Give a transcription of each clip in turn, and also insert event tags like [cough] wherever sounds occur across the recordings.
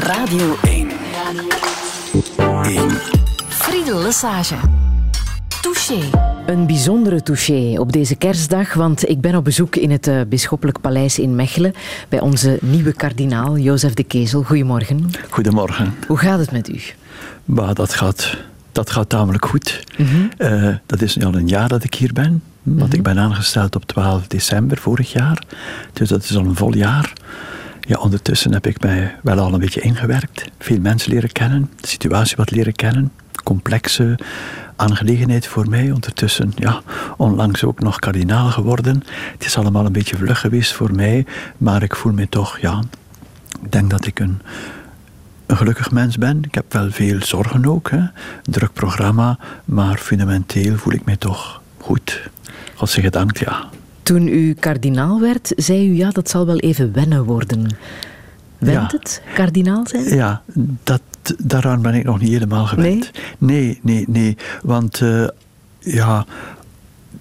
Radio 1. 1. Friedel Lesage. Touché. Een bijzondere touché op deze kerstdag, want ik ben op bezoek in het uh, Bisschoppelijk Paleis in Mechelen bij onze nieuwe kardinaal, Jozef de Kezel. Goedemorgen. Goedemorgen. Hoe gaat het met u? Bah, dat, gaat, dat gaat tamelijk goed. Mm dat is nu al een jaar dat ik hier ben. Want mhm. ik ben aangesteld op 12 december vorig jaar. Dus dat is al een vol jaar. Ja, ondertussen heb ik mij wel al een beetje ingewerkt. Veel mensen leren kennen, de situatie wat leren kennen. Complexe aangelegenheid voor mij. Ondertussen, ja, onlangs ook nog kardinaal geworden. Het is allemaal een beetje vlug geweest voor mij. Maar ik voel me toch, ja, ik denk dat ik een, gelukkig mens ben. Ik heb wel veel zorgen ook. Hè. Druk programma. Maar fundamenteel voel ik me toch goed. God zich gedankt, ja. Toen u kardinaal werd, zei u ja, dat zal wel even wennen worden. Went het, kardinaal zijn? Ja, dat, daaraan ben ik nog niet helemaal gewend. Nee, nee, nee. Want uh, ja,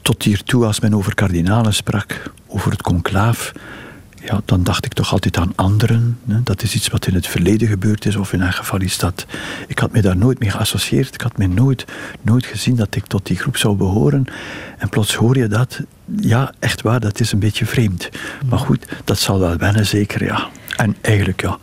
tot hiertoe, als men over kardinalen sprak, over het conclaaf, ja, dan dacht ik toch altijd aan anderen. Hè. Dat is iets wat in het verleden gebeurd is, of in elk geval is dat. Ik had me daar nooit mee geassocieerd. Ik had me nooit, nooit gezien dat ik tot die groep zou behoren. En plots hoor je dat. Ja, echt waar, dat is een beetje vreemd. Maar goed, dat zal wel wennen, zeker, ja. En eigenlijk, ja,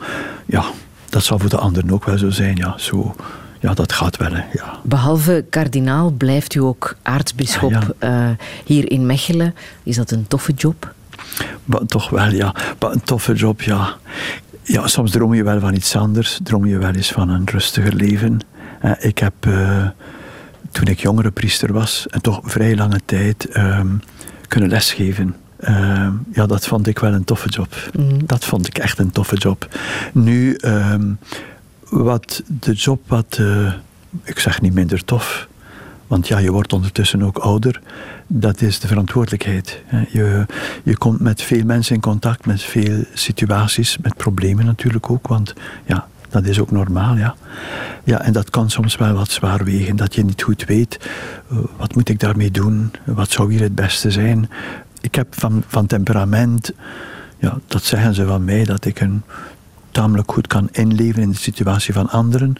ja dat zal voor de anderen ook wel zo zijn, ja. Zo, ja, dat gaat wel. ja. Behalve kardinaal blijft u ook aartsbisschop uh, hier in Mechelen. Is dat een toffe job? Maar toch wel, ja. Maar een toffe job, ja. Ja, soms droom je wel van iets anders. Droom je wel eens van een rustiger leven. Uh, ik heb, uh, toen ik jongere priester was, en toch vrij lange tijd, uh, kunnen lesgeven. Ehm, ja, dat vond ik wel een toffe job. Mm. Dat vond ik echt een toffe job. Nu, ehm, wat de job wat, eh, ik zeg niet minder tof, want ja, je wordt ondertussen ook ouder. Dat is de verantwoordelijkheid. Je, je komt met veel mensen in contact, met veel situaties, met problemen natuurlijk ook. Want ja, dat is ook normaal, ja. Ja, en dat kan soms wel wat zwaar wegen. Dat je niet goed weet, uh, wat moet ik daarmee doen? Wat zou hier het beste zijn? Ik heb van, van temperament, ja, dat zeggen ze van mij, dat ik een tamelijk goed kan inleven in de situatie van anderen.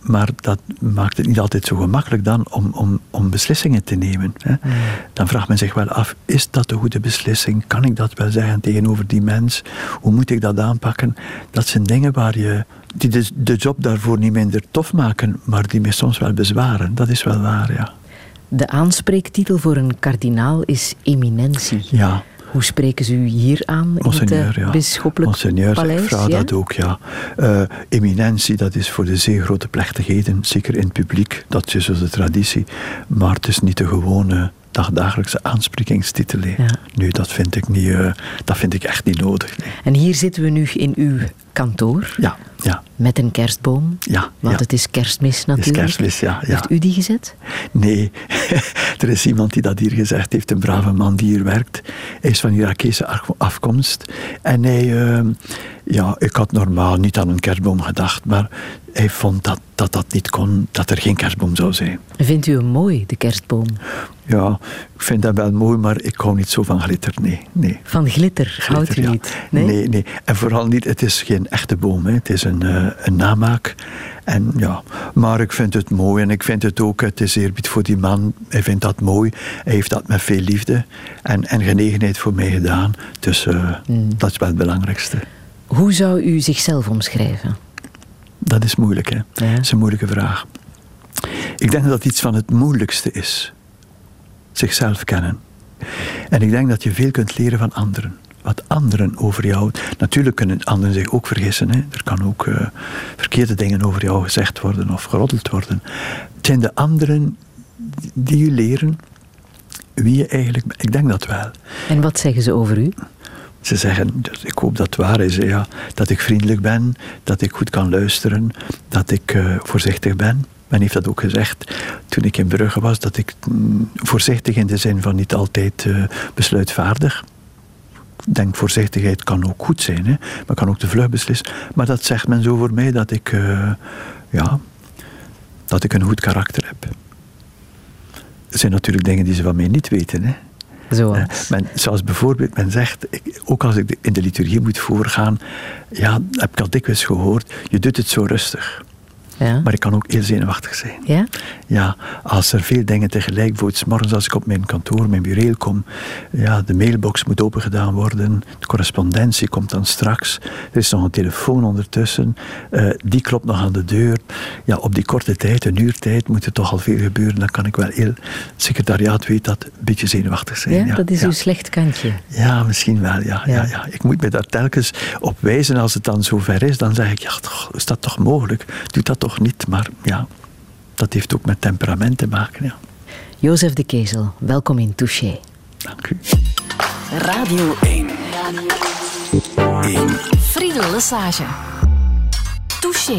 Maar dat maakt het niet altijd zo gemakkelijk dan om, om, om beslissingen te nemen. Hè. Hmm. Dan vraagt men zich wel af, is dat de goede beslissing? Kan ik dat wel zeggen tegenover die mens? Hoe moet ik dat aanpakken? Dat zijn dingen waar je, die de, de job daarvoor niet minder tof maken, maar die me soms wel bezwaren. Dat is wel waar, ja. De aanspreektitel voor een kardinaal is eminentie. Ja. Hoe spreken ze u hier aan Monseigneur, in het ja. bisschoppelijk Monseigneur, paleis? ik vraag dat ook, ja. Uh, eminentie, dat is voor de zeer grote plechtigheden, zeker in het publiek, dat is dus de traditie. Maar het is niet de gewone dagdagelijkse aansprekingstitel. Ja. Nu, dat vind ik, niet, uh, dat vind ik echt niet nodig. En hier zitten we nu in uw kantoor. Ja, ja. Met een kerstboom. Ja. Want het is kerstmis natuurlijk. Het is kerstmis, ja. ja. Heeft u die gezet? Nee, [laughs] er is iemand die dat hier gezegd heeft. Een brave man die hier werkt. Hij is van Irakese afkomst. En hij... Uh, ja, ik had normaal niet aan een kerstboom gedacht, maar hij vond dat, dat dat niet kon, dat er geen kerstboom zou zijn. Vindt u hem mooi, de kerstboom? Ja, ik vind dat wel mooi, maar ik hou niet zo van glitter, nee. nee. Van glitter, houdt u niet? Nee? nee? nee, En vooral niet, het is geen echte boom, hè. het is een, uh, een namaak. En ja, maar ik vind het mooi en ik vind het ook, het is eerbied voor die man. Hij vindt dat mooi. Hij heeft dat met veel liefde en, en genegenheid voor mij gedaan. Dus uh, mm. dat is wel het belangrijkste. Hoe zou u zichzelf omschrijven? Dat is moeilijk, hè? Dat is een moeilijke vraag. Ik denk dat dat iets van het moeilijkste is. Zichzelf kennen. En ik denk dat je veel kunt leren van anderen. Wat anderen over jou. Natuurlijk kunnen anderen zich ook vergissen. Hè? Er kan ook uh, verkeerde dingen over jou gezegd worden of geroddeld worden. Het zijn de anderen die je leren wie je eigenlijk bent. Ik denk dat wel. En wat zeggen ze over u? Ze zeggen, ik hoop dat het waar is, ja, dat ik vriendelijk ben, dat ik goed kan luisteren, dat ik uh, voorzichtig ben. Men heeft dat ook gezegd toen ik in Brugge was, dat ik mm, voorzichtig in de zin van niet altijd uh, besluitvaardig. Ik denk, voorzichtigheid kan ook goed zijn, hè, maar kan ook te vlug beslissen. Maar dat zegt men zo voor mij dat ik, uh, ja, dat ik een goed karakter heb. Er zijn natuurlijk dingen die ze van mij niet weten. Hè. Zoals? men, zoals bijvoorbeeld, men zegt, ook als ik in de liturgie moet voorgaan, ja, heb ik al dikwijls gehoord, je doet het zo rustig. Ja. Maar ik kan ook heel zenuwachtig zijn. Ja? Ja, als er veel dingen tegelijk, bijvoorbeeld morgens als ik op mijn kantoor, mijn bureau kom, ja, de mailbox moet opengedaan worden, de correspondentie komt dan straks, er is nog een telefoon ondertussen, uh, die klopt nog aan de deur. Ja, op die korte tijd, een uur tijd, moet er toch al veel gebeuren. Dan kan ik wel heel, het secretariaat weet dat, een beetje zenuwachtig zijn. Ja, ja dat is uw slecht kantje. Ja, misschien wel, ja, ja. Ja, Ik moet me daar telkens op wijzen als het dan zover is, dan zeg ik, ja, toch, is dat toch mogelijk? Doe dat toch niet, maar ja, dat heeft ook met temperament te maken. Ja. Jozef de Kezel, welkom in Touché. Dank u. Radio 1. Radio 1. Friedel Lesage. Touché.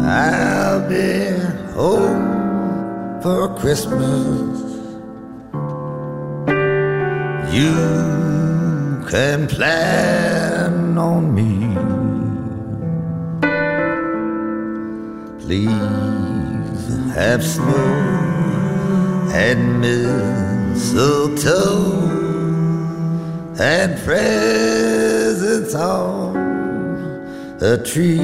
I'll be home for Christmas. You can plan on me. Please have snow and mistletoe and presents on a tree.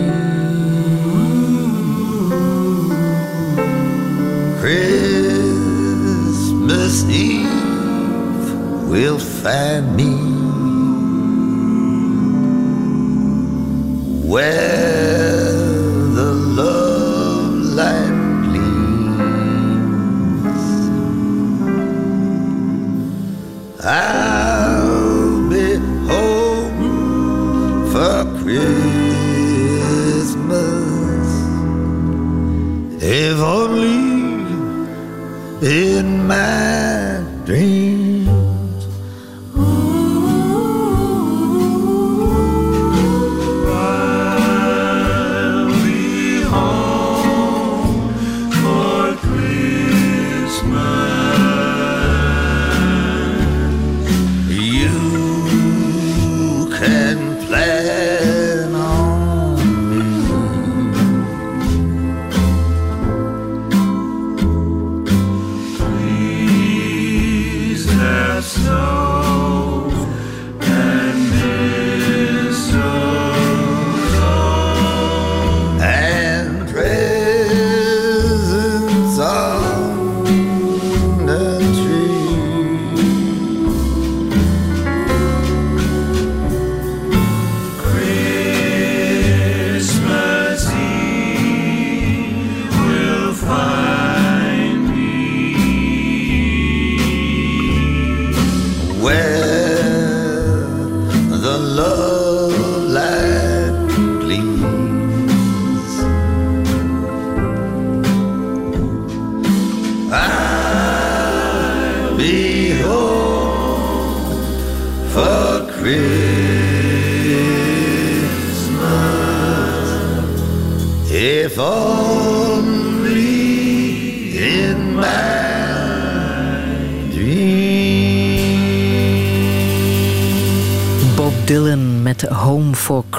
Christmas Eve will find me. Where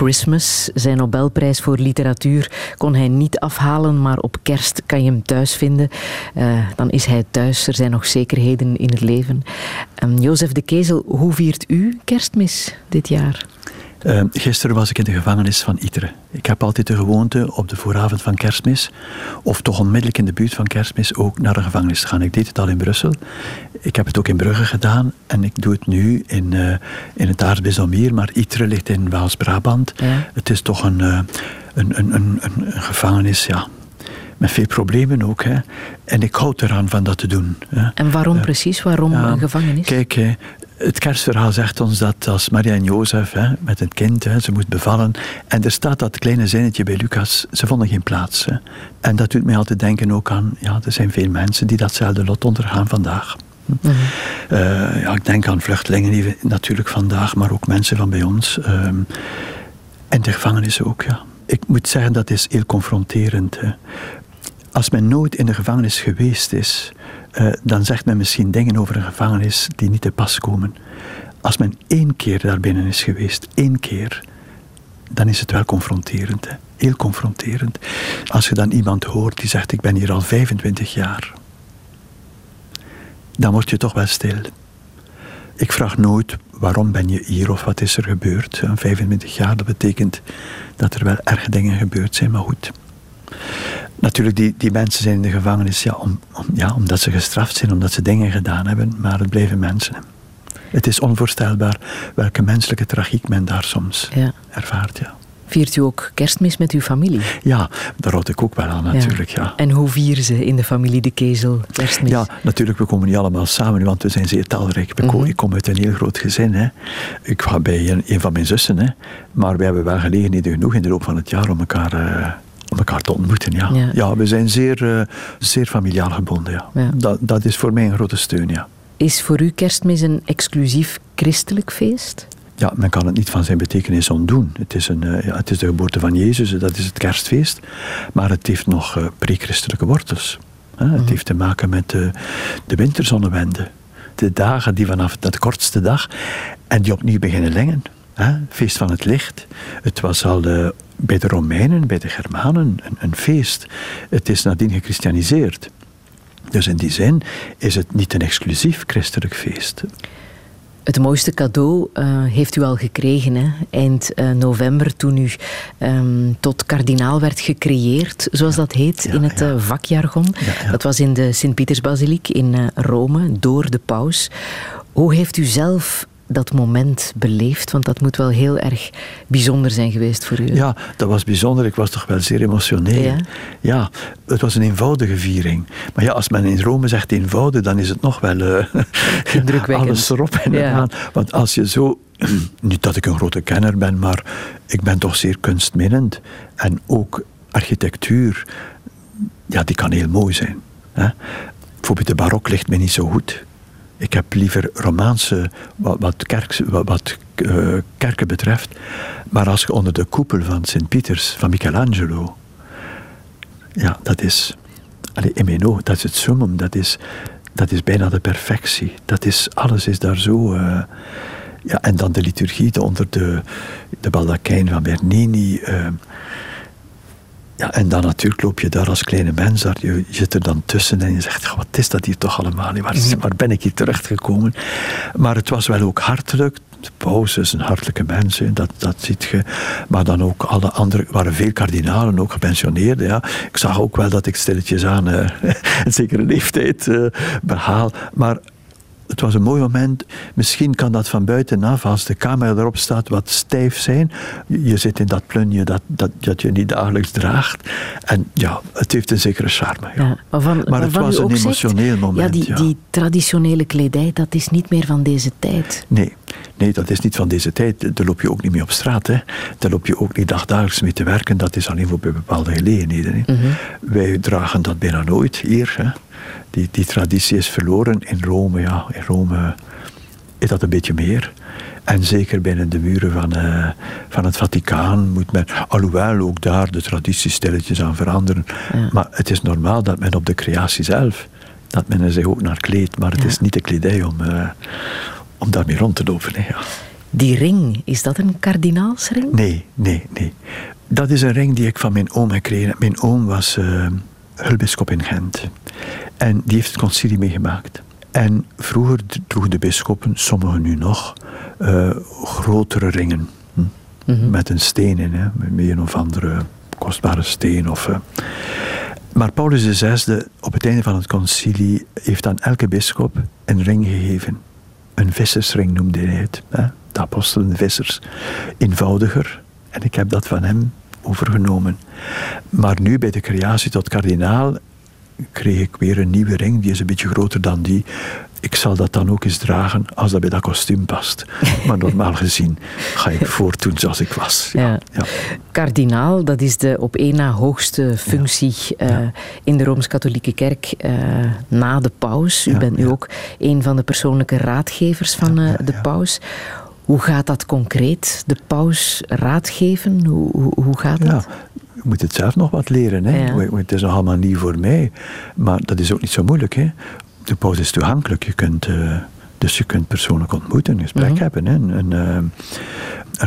Christmas. Zijn Nobelprijs voor literatuur kon hij niet afhalen, maar op kerst kan je hem thuis vinden. Uh, dan is hij thuis. Er zijn nog zekerheden in het leven. Um, Jozef de Kezel, hoe viert u kerstmis dit jaar? Uh, gisteren was ik in de gevangenis van Itre. Ik heb altijd de gewoonte op de vooravond van kerstmis, of toch onmiddellijk in de buurt van kerstmis, ook naar de gevangenis te gaan. Ik deed het al in Brussel. Ik heb het ook in Brugge gedaan en ik doe het nu in, uh, in het aardbisdom hier, maar Itre ligt in Waals-Brabant. Ja. Het is toch een, uh, een, een, een, een, gevangenis, ja. Met veel problemen ook. Hè. En ik houd eraan van dat te doen. Hè. En waarom precies? Waarom een gevangenis? Kijk, het kerstverhaal zegt ons dat als Maria en Jozef hè, met een kind, hè, ze moest bevallen. En er staat dat kleine zinnetje bij Lucas, ze vonden geen plaats. Hè. En dat doet mij altijd denken ook aan, ja, er zijn veel mensen die datzelfde lot ondergaan vandaag. Mm ja, ik denk aan vluchtelingen natuurlijk vandaag, maar ook mensen van bij ons. Ehm, en de gevangenis ook, ja. Ik moet zeggen, dat is heel confronterend. Hè. Als men nooit in de gevangenis geweest is, uh, dan zegt men misschien dingen over een gevangenis die niet te pas komen. Als men één keer daar binnen is geweest, één keer, dan is het wel confronterend. Hè. Heel confronterend. Als je dan iemand hoort die zegt: Ik ben hier al 25 jaar, dan word je toch wel stil. Ik vraag nooit waarom ben je hier of wat is er gebeurd. 25 jaar, dat betekent dat er wel erge dingen gebeurd zijn, maar goed. Natuurlijk, die, die mensen zijn in de gevangenis ja, om, om, ja, omdat ze gestraft zijn, omdat ze dingen gedaan hebben, maar het blijven mensen. Het is onvoorstelbaar welke menselijke tragiek men daar soms ja. ervaart. Ja. Viert u ook kerstmis met uw familie? Ja, daar houd ik ook wel aan natuurlijk. Ja. En hoe vieren ze in de familie De Kezel kerstmis? Ja, natuurlijk, we komen niet allemaal samen, want we zijn zeer talrijk. Mm Ik kom uit een heel groot gezin. Hè. Ik ga bij een, een van mijn zussen. Hè. Maar we hebben wel gelegenheden genoeg in de loop van het jaar om elkaar... Uh, om elkaar te ontmoeten. Ja, ja. we zijn zeer, uh, zeer familiaal gebonden. Ja. ja. Dat, dat is voor mij een grote steun. Ja. Is voor u kerstmis een exclusief christelijk feest? Ja, men kan het niet van zijn betekenis ontdoen. Het is, een, uh, ja, het is de geboorte van Jezus, dat is het kerstfeest. Maar het heeft nog uh, pre-christelijke wortels. Hè? Het mhm. heeft te maken met de, de winterzonnewende. De dagen die vanaf de kortste dag en die opnieuw beginnen lengen. Hè? Feest van het licht. Het was al uh, bij de Romeinen, bij de Germanen, een, een feest. Het is nadien gechristianiseerd. Dus in die zin is het niet een exclusief christelijk feest. Het mooiste cadeau uh, heeft u al gekregen hè? eind uh, november toen u um, tot kardinaal werd gecreëerd, zoals dat heet ja, in het uh, vakjargon. Ja, dat was in de Sint-Pietersbasiliek in Rome door de paus. Hoe heeft u zelf dat moment beleefd? Want dat moet wel heel erg bijzonder zijn geweest voor u. Ja, dat was bijzonder. Ik was toch wel zeer emotioneel. Ja, ja het was een eenvoudige viering. Maar ja, als men in Rome zegt eenvoudig, dan is het nog wel [laughs] uh, alles erop en eraan. Want als je zo... [clears throat] Niet dat ik een grote kenner ben, maar ik ben toch zeer kunstminnend. En ook architectuur, ja, die kan heel mooi zijn. Hè? Bijvoorbeeld de barok ligt me niet zo goed. Ik heb liever Romaanse, wat, wat, wat, uh, kerken betreft. Maar als je onder de koepel van Sint-Pieters, van Michelangelo. Ja, dat is. Mijn ogen, dat is het summum. Dat is, dat is bijna de perfectie. Dat is, alles is daar zo. Uh, ja, en dan de liturgie onder de, de baldakijn van Bernini. Uh, ja, en dan natuurlijk loop je daar als kleine mens, daar, je, zit er dan tussen en je zegt, wat is dat hier toch allemaal? Waar, waar ben ik hier terechtgekomen? Maar het was wel ook hartelijk. De paus is een hartelijke mens, dat, dat ziet je. Maar dan ook alle andere, waren veel kardinalen, ook gepensioneerden. Ja. Ik zag ook wel dat ik stilletjes aan uh, [laughs] een zekere leeftijd uh, behaal. Maar het was een mooi moment. Misschien kan dat van buitenaf, als de camera erop staat, wat stijf zijn. Je zit in dat plunje dat, dat, dat je niet dagelijks draagt. En ja, het heeft een zekere charme. Ja. maar, van, maar het was een emotioneel moment. Ja die, die traditionele kledij, dat is niet meer van deze tijd. Nee. Nee, dat is niet van deze tijd. Daar loop je ook niet mee op straat. Hè. Daar loop je ook niet dagdagelijks mee te werken. Dat is alleen voor bij bepaalde gelegenheden. Hè. Mhm. Wij dragen dat bijna nooit hier. Hè die, die traditie is verloren in Rome. Ja, in Rome is dat een beetje meer. En zeker binnen de muren van, uh, van het Vaticaan moet men, alhoewel ook daar de traditie stilletjes aan veranderen. Maar het is normaal dat men op de creatie zelf, dat men er zich ook naar kleedt. Maar het is niet de kledij om, uh, om daarmee rond te lopen. ja. Die ring, is dat een kardinaalsring? Nee, nee, nee. Dat is een ring die ik van mijn oom heb gekregen. Mijn oom was uh, hulbischop in Gent. En die heeft het concilie meegemaakt. En vroeger droegen de bisschoppen, sommigen nu nog, uh, grotere ringen. Hm? Mhm. Met een steen in, hè? met een of andere kostbare steen. Of, uh. Maar Paulus VI, op het einde van het concilie, heeft aan elke bisschop een ring gegeven. Een vissersring noemde hij het. Hè? De apostelen vissers. Eenvoudiger. En ik heb dat van hem overgenomen. Maar nu bij de creatie tot kardinaal kreeg ik weer een nieuwe ring. Die is een beetje groter dan die. Ik zal dat dan ook eens dragen als dat bij dat kostuum past. [laughs] Maar normaal gezien ga ik voortdoen zoals ik was. Ja. ja. Kardinaal, dat is de op één na hoogste functie uh, in de Rooms-Katholieke Kerk uh, na de paus. U bent nu ook een van de persoonlijke raadgevers van uh, de paus. Hoe gaat dat concreet? De paus raadgeven? Hoe, hoe, hoe gaat dat? Moet het zelf nog wat leren. Hè? Het is nog allemaal niet voor mij. Maar dat is ook niet zo moeilijk. Hè? De pauze is toegankelijk. Je kunt, uh, Dus je kunt persoonlijk ontmoeten, een gesprek Mhm. hebben, hè, een, eh, een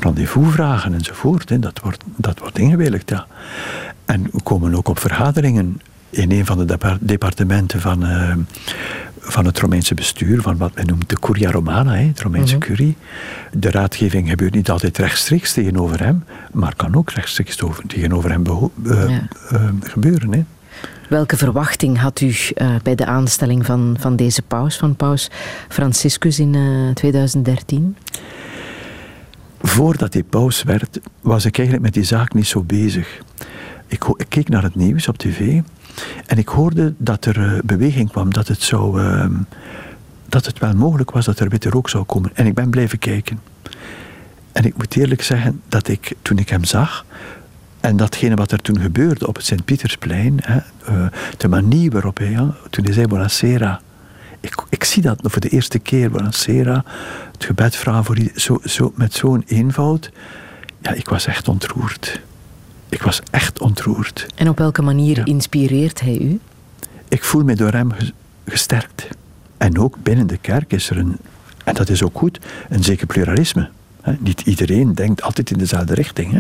rendezvous vragen enzovoort. Hè. Dat, wordt, dat wordt ingewilligd, ja. En we komen ook op vergaderingen in een van de depar- departementen van, eh, van het Romeinse bestuur, van wat men noemt de Curia Romana, hè, het Romeinse Mhm. curie. De raadgeving gebeurt niet altijd rechtstreeks tegenover hem, maar kan ook rechtstreeks over, tegenover hem eh, Ja. eh, gebeuren. Hè. Welke verwachting had u eh, bij de aanstelling van, van deze paus, van paus Franciscus in eh, 2013? Voordat hij paus werd, was ik eigenlijk met die zaak niet zo bezig. Ik, ik keek naar het nieuws op tv en ik hoorde dat er eh, beweging kwam, dat het, zou, ehm, dat het wel mogelijk was dat er witte rook zou komen. En ik ben blijven kijken. En ik moet eerlijk zeggen dat ik, toen ik hem zag, en datgene wat er toen gebeurde op het Sint-Pietersplein, eh, de manier waarop hij, toen hij zei Buonasera, ik, ik zie dat voor de eerste keer, Buonasera, het gebed vragen voor zo, zo, met zo'n eenvoud. Ja, ik was echt ontroerd. Ik was echt ontroerd. En op welke manier Ja. inspireert hij u? Ik voel me door hem ges- gesterkt. En ook binnen de kerk is er een, en dat is ook goed, een zeker pluralisme. Niet iedereen denkt altijd in dezelfde richting. Hè.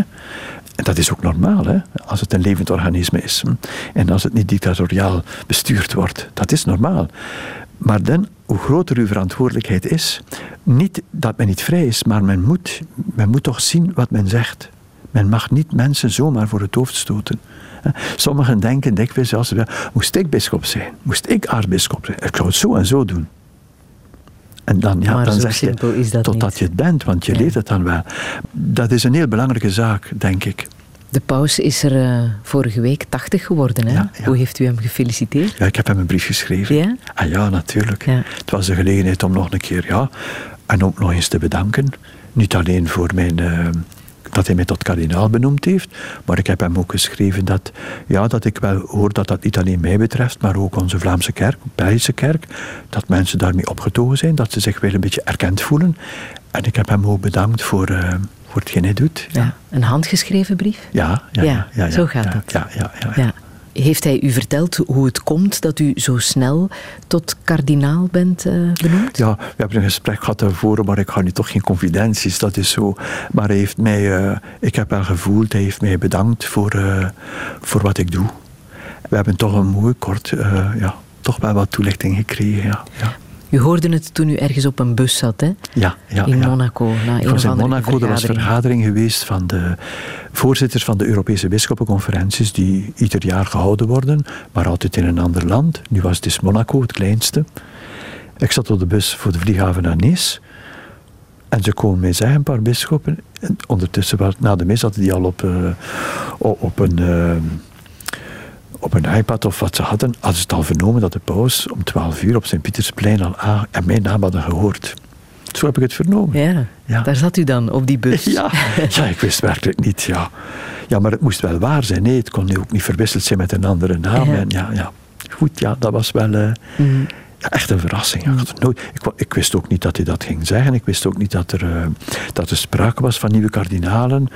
En dat is ook normaal, hè, als het een levend organisme is. hm. En als het niet dictatoriaal bestuurd wordt. Dat is normaal. Maar dan, hoe groter uw verantwoordelijkheid is, niet dat men niet vrij is, maar men moet, men moet toch zien wat men zegt. Men mag niet mensen zomaar voor het hoofd stoten. Sommigen denken dikwijls zelfs, wel, moest ik bischop zijn, moest ik aartsbisschop zijn, ik zou het zo en zo doen. En dan, ja, Maar dan zeg simpel je, totdat niet. je het bent, want je Ja. leert het dan wel. Dat is een heel belangrijke zaak, denk ik. De paus is er eh, vorige week 80 geworden. Hè? Ja, ja. Hoe heeft u hem gefeliciteerd? Ja, ik heb hem een brief geschreven. Ja? Ah ja, natuurlijk. Het was de gelegenheid om nog een keer, ja, en ook nog eens te bedanken. Niet alleen voor mijn, eh, dat hij mij tot kardinaal benoemd heeft, maar ik heb hem ook geschreven dat, ja, dat ik wel hoor dat dat niet alleen mij betreft, maar ook onze Vlaamse kerk, Belgische kerk, dat mensen daarmee opgetogen zijn, dat ze zich weer een beetje erkend voelen. En ik heb hem ook bedankt voor, eh, voor hetgeen hij doet. Ja. Een handgeschreven brief? Ja, ja, Ja, ja, ja, ja, zo gaat ja, dat. Ja, ja, ja, ja. Ja. Heeft hij u verteld hoe het komt dat u zo snel tot kardinaal bent eh, benoemd? Ja, we hebben een gesprek gehad daarvoor, maar ik ga nu toch geen confidenties, dat is zo. Maar hij heeft mij, eh, ik heb wel gevoeld, hij heeft mij bedankt voor, eh, voor wat ik doe. We hebben toch een mooi kort, ja, toch wel wat toelichting gekregen, ja. Ja, U hoorde het toen u ergens op een bus zat, hè? ja, ja in ja. Monaco. Na Ik was in Monaco, er was een vergadering. geweest van de voorzitters van de Europese bisschoppenconferenties, die ieder jaar gehouden worden, maar altijd in een ander land. Nu was het dus Monaco, het kleinste. Ik zat op de bus voor de vlieghaven naar Nice. En ze komen mij zeggen, een paar bisschoppen. En ondertussen, na de mis, hadden die al op, eh, op een... eh, op een iPad of wat ze hadden, hadden ze het al vernomen dat de paus om 12 uur op Sint-Pietersplein al a- en mijn naam hadden gehoord. Zo heb ik het vernomen. Ja, Ja. daar zat u dan op die bus. [laughs] Ja, ja, ik wist werkelijk niet. Ja. ja, maar het moest wel waar zijn. Nee, het kon nu ook niet verwisseld zijn met een andere naam. Ja. En ja, ja. Goed, ja, dat was wel eh, ja, echt een verrassing. Ik, had het nooit, ik wist ook niet dat hij dat ging zeggen. Ik wist ook niet dat er, eh, dat er sprake was van nieuwe kardinalen.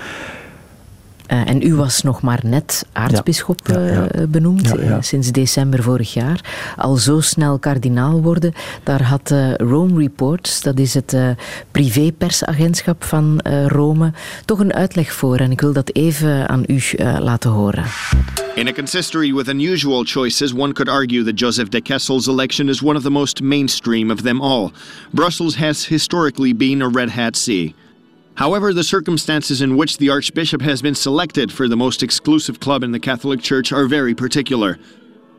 Eh, en u was nog maar net aartsbisschop Ja, ja, ja. eh, benoemd, Ja, ja. eh, sinds december vorig jaar. Al zo snel kardinaal worden, daar had Rome Reports, dat is het eh privé-persagentschap van eh, Rome, toch een uitleg voor. En ik wil dat even aan u laten horen. In a consistory with unusual choices, one could argue that Joseph de Kessel's election is one of the most mainstream of them all. Brussels has historically been a red hat sea. However, the circumstances in which the Archbishop has been selected for the most exclusive club in the Catholic Church are very particular.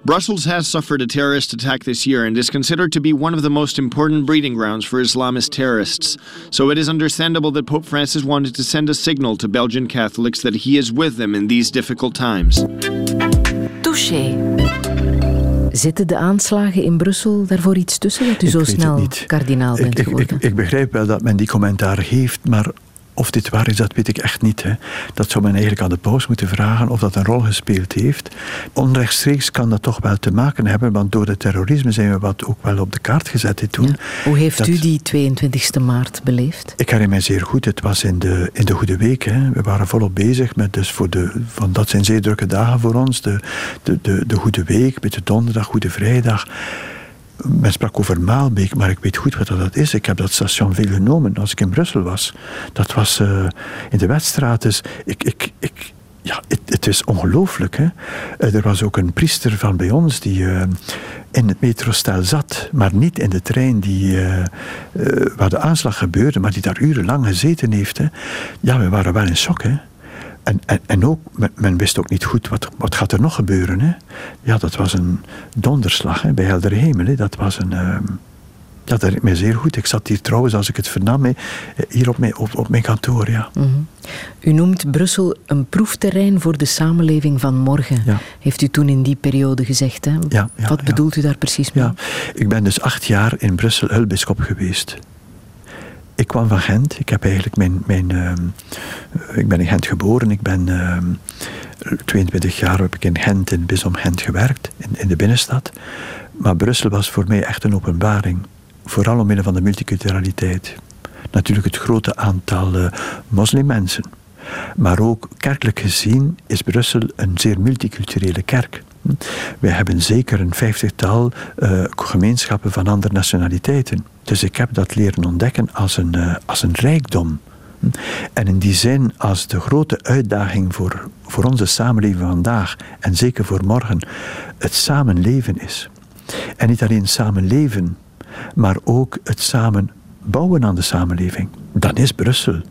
Brussels has suffered a terrorist attack this year and is considered to be one of the most important breeding grounds for Islamist terrorists. So it is understandable that Pope Francis wanted to send a signal to Belgian Catholics that he is with them in these difficult times. Touché. Zitten de aanslagen in Brussel daarvoor iets tussen dat u Ik zo snel kardinaal bent ik, geworden? ik, ik begrijp wel dat men die commentaar geeft, maar of dit waar is, dat weet ik echt niet. Hè. Dat zou men eigenlijk aan de paus moeten vragen of dat een rol gespeeld heeft. Onrechtstreeks kan dat toch wel te maken hebben, want door het terrorisme zijn we wat ook wel op de kaart gezet dit toen. Ja. Hoe heeft Dat- u die 22e maart beleefd? Ik herinner mij zeer goed, het was in de, in de Goede Week. Hè. We waren volop bezig met, dus voor de, van, dat zijn zeer drukke dagen voor ons. De, de, de, de Goede Week, met de donderdag, Goede Vrijdag. Men sprak over Maalbeek, maar ik weet goed wat dat is. Ik heb dat station veel genomen als ik in Brussel was. Dat was uh, in de Weststraat. Dus ik, ik, ik, ja, het, het is ongelooflijk. Uh, er was ook een priester van bij ons die uh, in het metrostel zat, maar niet in de trein die, waar de aanslag gebeurde, maar die daar urenlang gezeten heeft. Hè? Ja, we waren wel in shock. Hè? En, en, en ook, men, wist ook niet goed wat, wat gaat er nog gebeuren. Hè? Ja, dat was een donderslag hè, bij helder hemel. Hè? Dat was een. Uh, ja, dat herinner mij zeer goed. Ik zat hier trouwens, als ik het vernam, hè, hier op mijn, op, op mijn kantoor. Ja. Mhm. U noemt Brussel een proefterrein voor de samenleving van morgen. Ja. Heeft u toen in die periode gezegd. Hè? Ja, wat bedoelt u daar precies mee? Ja. Ik ben dus acht jaar in Brussel hulbischop geweest ik kwam van Gent. Ik heb eigenlijk mijn. mijn uh, ik ben in Gent geboren. Ik ben. Uh, ehm, 22 jaar heb ik in Gent, in Bisom Gent gewerkt, in, in de binnenstad. Maar Brussel was voor mij echt een openbaring. Vooral omwille van de multiculturaliteit. Natuurlijk het grote aantal uh, moslimmensen. Maar ook kerkelijk gezien is Brussel een zeer multiculturele kerk. Wij hebben zeker een vijftigtal uh, gemeenschappen van andere nationaliteiten. Dus ik heb dat leren ontdekken als een, uh, als een rijkdom. En in die zin, als de grote uitdaging voor, voor onze samenleving vandaag en zeker voor morgen het samenleven is. En niet alleen samenleven, maar ook het samen bouwen aan de samenleving. Dan is Brussel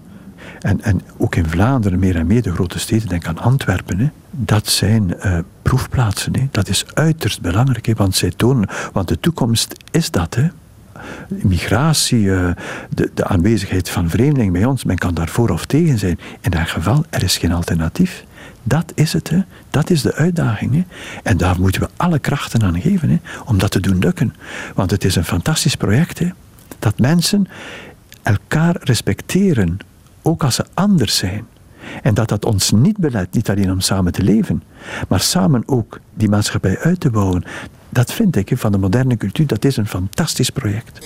en, en ook in Vlaanderen meer en meer de grote steden, denk aan Antwerpen, hè, dat zijn uh, proefplaatsen. Hè. Dat is uiterst belangrijk, want zij tonen, want de toekomst is dat. Hè. Migratie, uh, de, de, aanwezigheid van vreemdelingen bij ons, men kan daar voor of tegen zijn. In dat geval, er is geen alternatief. Dat is het, hè. dat is de uitdaging. Hè. En daar moeten we alle krachten aan geven hè, om dat te doen lukken. Want het is een fantastisch project. Hè. Dat mensen elkaar respecteren ook als ze anders zijn. En dat dat ons niet belet, niet alleen om samen te leven, maar samen ook die maatschappij uit te bouwen. Dat vind ik van de moderne cultuur, dat is een fantastisch project.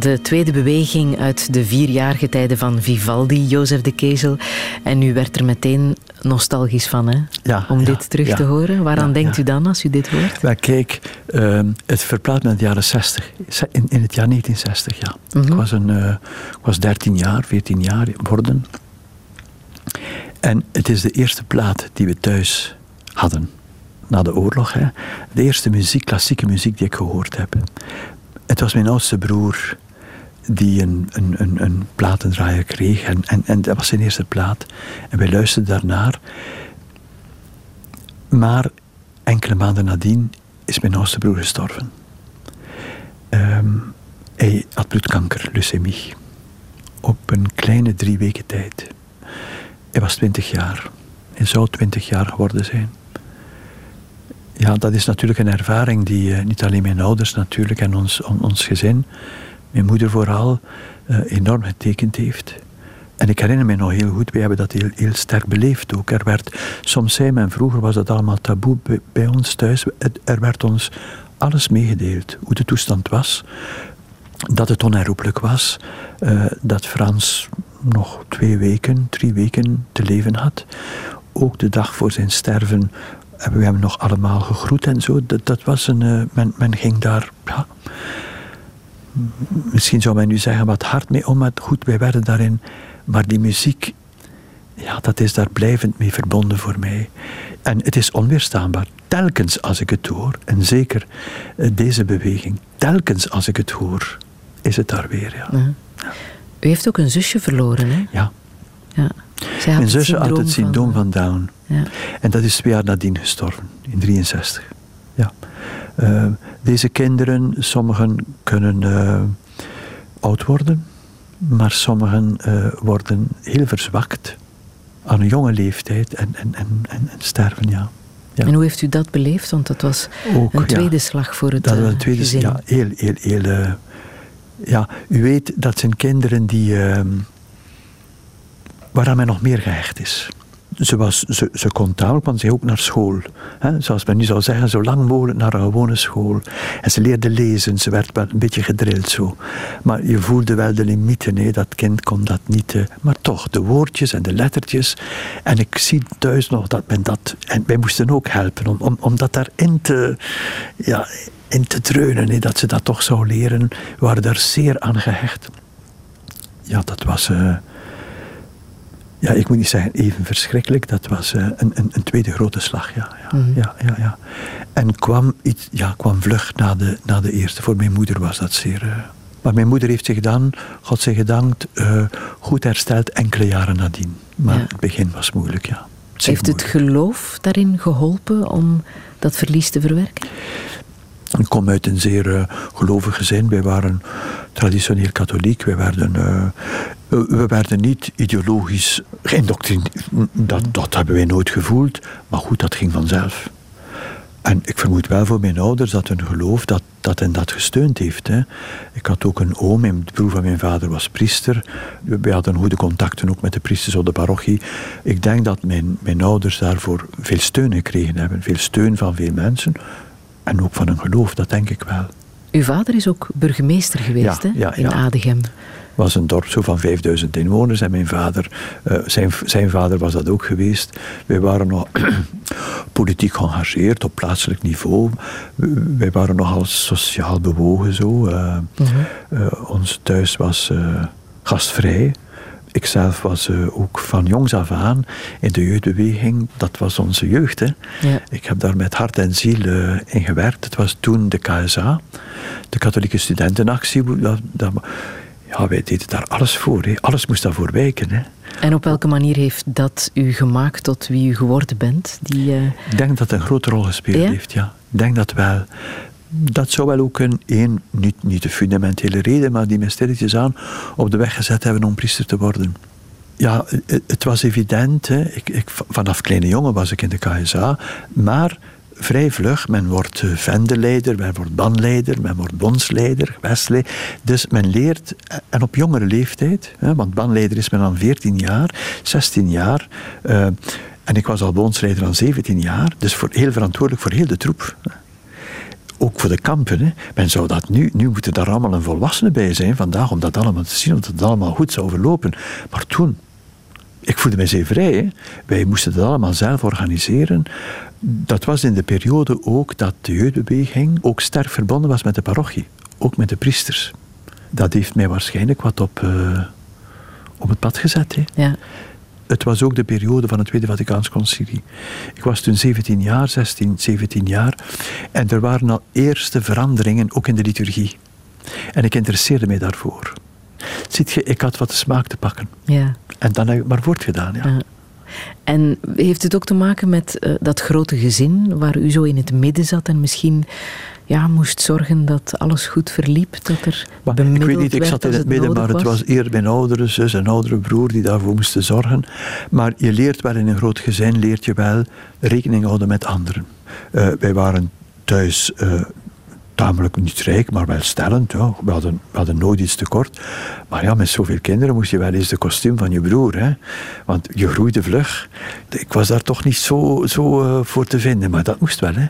De tweede beweging uit de vierjarige tijden van Vivaldi, Jozef de Kezel. En u werd er meteen nostalgisch van, hè? Ja, Om dit terug te horen. Waaraan denkt u dan als u dit hoort? Kijk, uh, het verplaatst met de jaren 60. In, in het jaar 1960, ja. ik, mhm. was een, uh, ik was 13 jaar, 14 jaar worden. En het is de eerste plaat die we thuis hadden na de oorlog. Hè. De eerste muziek, klassieke muziek die ik gehoord heb. Het was mijn oudste broer die een, een, een, een platendraaier kreeg. En, en, en dat was zijn eerste plaat. En wij luisterden daarnaar. Maar enkele maanden nadien is mijn oudste broer gestorven. Ehm, hij had bloedkanker, leukemie. Op een kleine drie weken tijd. Hij was twintig jaar. Hij zou twintig jaar geworden zijn. Ja, dat is natuurlijk een ervaring die uh, niet alleen mijn ouders natuurlijk en ons, on, ons gezin, mijn moeder vooral, uh, enorm getekend heeft. En ik herinner me nog heel goed, wij hebben dat heel, heel sterk beleefd ook. Er werd, soms zei men, vroeger was dat allemaal taboe bij, ons thuis. Er werd ons alles meegedeeld, hoe de toestand was. Dat het onherroepelijk was. Uh, dat Frans nog twee weken, drie weken te leven had. Ook de dag voor zijn sterven hebben we hem nog allemaal gegroet en zo. Dat, dat was een, uh, men, men ging daar, ja, misschien zou men nu zeggen wat hard mee om, maar goed, wij werden daarin. Maar die muziek, ja, dat is daar blijvend mee verbonden voor mij. En het is onweerstaanbaar. Telkens als ik het hoor, en zeker uh, deze beweging, telkens als ik het hoor, is het daar weer. Ja. ja. U heeft ook een zusje verloren, hè? Ja. ja. Mijn zusje had het syndroom van, van Down. Ja. En dat is twee jaar nadien gestorven, in 63. Ja. Uh, deze kinderen, sommigen kunnen uh, oud worden, maar sommigen uh, worden heel verzwakt aan een jonge leeftijd en, en, en, en, sterven, ja. ja. En hoe heeft u dat beleefd? Want dat was Ook, een tweede ja, slag voor het dat was een tweede, gezin. Ja, heel, heel, heel... ja, u weet, dat zijn kinderen die... Ehm, waaraan men nog meer gehecht is. Ze, was, ze, ze kon taal, want ze ook naar school. Zoals men nu zou zeggen, zo lang mogelijk naar een gewone school. En ze leerde lezen, ze werd wel een beetje gedrild zo. Maar je voelde wel de limieten, hè? dat kind kon dat niet. Uh, maar toch, de woordjes en de lettertjes. En ik zie thuis nog dat men dat... En wij moesten ook helpen om, om, om dat daarin te... Ja, in te dreunen, hè? dat ze dat toch zou leren. We waren daar zeer aan gehecht. Ja, dat was... Uh, ja, ik moet niet zeggen even verschrikkelijk. Dat was uh, een, een, een, tweede grote slag, ja. Ja, mm. ja, ja, ja, En kwam, iets, ja, kwam vlug na de, na de eerste. Voor mijn moeder was dat zeer... Uh, maar mijn moeder heeft zich dan, God zij gedankt, uh, goed hersteld enkele jaren nadien. Maar ja. het begin was moeilijk, ja. Heeft moeilijk. het geloof daarin geholpen om dat verlies te verwerken? Ik kom uit een zeer uh, gelovig gezin. Wij waren traditioneel katholiek. Wij werden, uh, we werden niet ideologisch geïndoctrineerd. Dat, dat hebben wij nooit gevoeld. Maar goed, dat ging vanzelf. En ik vermoed wel voor mijn ouders dat hun geloof dat, dat hen dat gesteund heeft. Hè. Ik had ook een oom, de broer van mijn vader was priester. We hadden goede contacten ook met de priesters op de parochie. Ik denk dat mijn, mijn ouders daarvoor veel steun gekregen hebben. Veel steun van veel mensen. En ook van hun geloof, dat denk ik wel. Uw vader is ook burgemeester geweest ja, hè? Ja, in ja. Adegem. was een dorp zo van 5000 inwoners en mijn vader, uh, zijn, zijn vader was dat ook geweest. Wij waren nog [clears throat] politiek geëngageerd op plaatselijk niveau. Wij waren nogal sociaal bewogen zo. Uh, mm -hmm. uh, ons thuis was gastvrij. Ikzelf was uh, ook van jongs af aan in de jeugdbeweging. Dat was onze jeugd. Hè. Ja. Ik heb daar met hart en ziel uh, in gewerkt. Het was toen de KSA, de Katholieke Studentenactie. Dat, dat, ja, wij deden daar alles voor. Hè. Alles moest daarvoor wijken. Hè. En op welke manier heeft dat u gemaakt tot wie u geworden bent? Die, uh... Ik denk dat het een grote rol gespeeld ja? heeft. Ja. Ik denk dat wel dat zou wel ook een, niet, niet de fundamentele reden, maar die me stilletjes aan op de weg gezet hebben om priester te worden. Ja, het, was evident. Hè. Ik, ik, vanaf kleine jongen was ik in de KSA, maar vrij vlug. Men wordt vendeleider, men wordt bandleider, men wordt bondsleider. Dus men leert, en op jongere leeftijd, hè, want bandleider is men aan 14 jaar, 16 jaar. Uh, en ik was al bondsleider aan 17 jaar, dus voor, heel verantwoordelijk voor heel de troep ook voor de kampen. Hè. Men zou dat nu, nu moeten daar allemaal een volwassene bij zijn vandaag om dat allemaal te zien, omdat het allemaal goed zou verlopen. Maar toen, ik voelde mij zeer vrij. Hè. Wij moesten dat allemaal zelf organiseren. Dat was in de periode ook dat de jeugdbeweging ook sterk verbonden was met de parochie, ook met de priesters. Dat heeft mij waarschijnlijk wat op, uh, op het pad gezet. Hè. Ja. Het was ook de periode van het Tweede Vaticaans Concilie. Ik was toen 17 jaar, 16, 17 jaar. En er waren al eerste veranderingen, ook in de liturgie. En ik interesseerde mij daarvoor. Ziet je, ik had wat de smaak te pakken. Ja. En dan heb ik maar voortgedaan. Ja. ja. En heeft het ook te maken met uh, dat grote gezin waar u zo in het midden zat en misschien ja, moest zorgen dat alles goed verliep? Dat er maar, ik weet niet, ik zat in het, midden, maar het was eerder mijn oudere zus en oudere broer die daarvoor moesten zorgen. Maar je leert wel in een groot gezin, leert je wel rekening houden met anderen. Uh, wij waren thuis uh, tamelijk niet rijk, maar wel stellend. Ja. We, hadden, we hadden nooit iets tekort. Maar ja, met zoveel kinderen moest je wel eens de kostuum van je broer. Hè. Want je groeide vlug. Ik was daar toch niet zo, zo uh, voor te vinden, maar dat moest wel. Hè.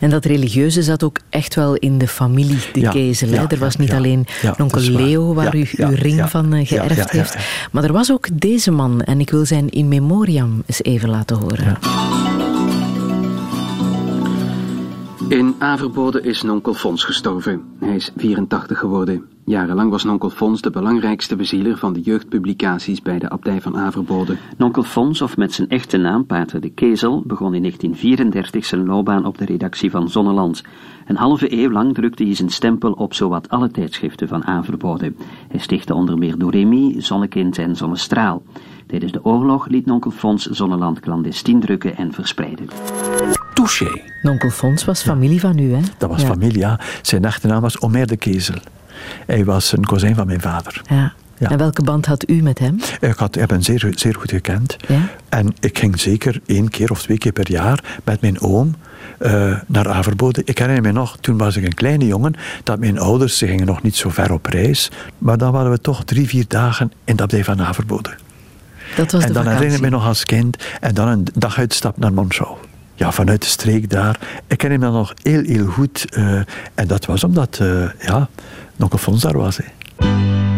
En dat religieuze zat ook echt wel in de familie, de ja, kezel. Ja, er was niet alleen onkel Leo, waar u uw ring van uh, geërfd heeft. Maar er was ook deze man. En ik wil zijn in memoriam eens even laten horen. In Averbode is nonkel Fons gestorven. Hij is 84 geworden. Jarenlang was nonkel Fons de belangrijkste bezieler van de jeugdpublicaties bij de abdij van Averbode. Nonkel Fons, of met zijn echte naam Pater de Kezel, begon in 1934 zijn loopbaan op de redactie van Zonneland. Een halve eeuw lang drukte hij zijn stempel op zowat alle tijdschriften van Averbode. Hij stichtte onder meer Doremi, Zonnekind en Zonnestraal. Tijdens de oorlog liet nonkel Fons Zonneland clandestien drukken en verspreiden. Touché. Nonkel Fons was familie van u, hè? Dat was familie, ja. Zijn achternaam was Omer de Kezel. Hij was een kozijn van mijn vader. Ja. Ja. En welke band had u met hem? Ik had heb hem zeer, zeer goed gekend. Ja? En ik ging zeker één keer of twee keer per jaar met mijn oom uh, naar Averbode. Ik herinner me nog, toen was ik een kleine jongen, dat mijn ouders, ze gingen nog niet zo ver op reis, maar dan waren we toch drie, vier dagen in de abdij van Averbode. Dat was en dan herinner ik me nog als kind, en dan een daguitstap naar Monschau ja, vanuit de streek daar. Ik ken hem dan nog heel, heel goed. Uh, en dat was omdat, uh, ja, nog een fonds daar was. Hè.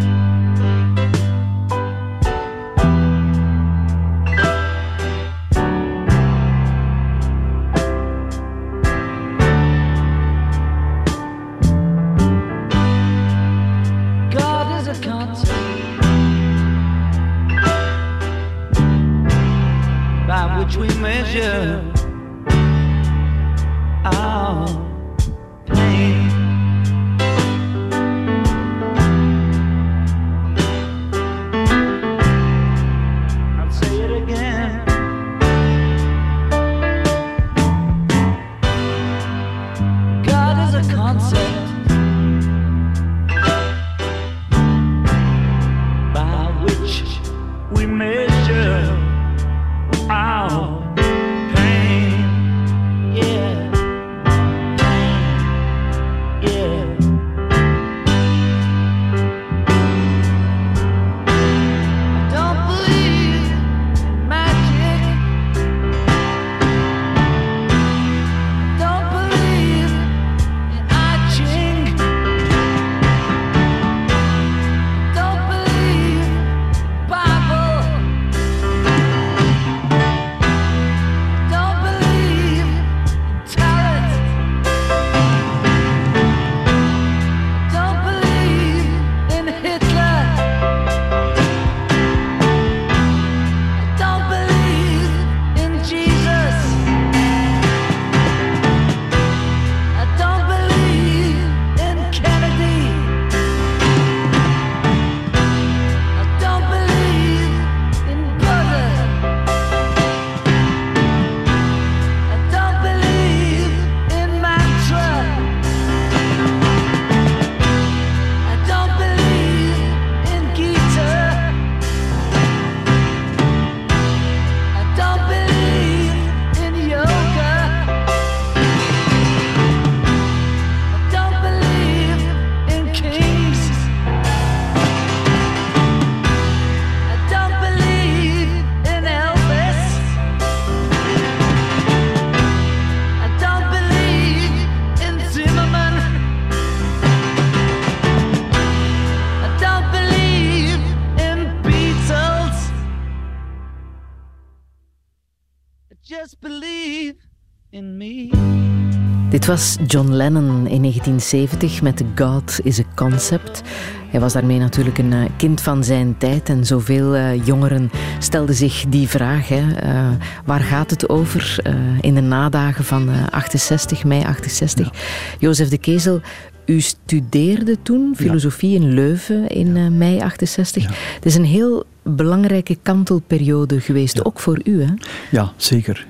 Dit was John Lennon in 1970 met God is a Concept. Hij was daarmee natuurlijk een eh, kind van zijn tijd en zoveel uh, jongeren stelden zich die vraag. Hè. Uh, waar gaat het over in de nadagen van 68, mei 68? Ja. Jozef de Kezel, u studeerde toen filosofie in Leuven in mei 68. Het is een heel belangrijke kantelperiode geweest, ook voor u, hè? Ja, zeker.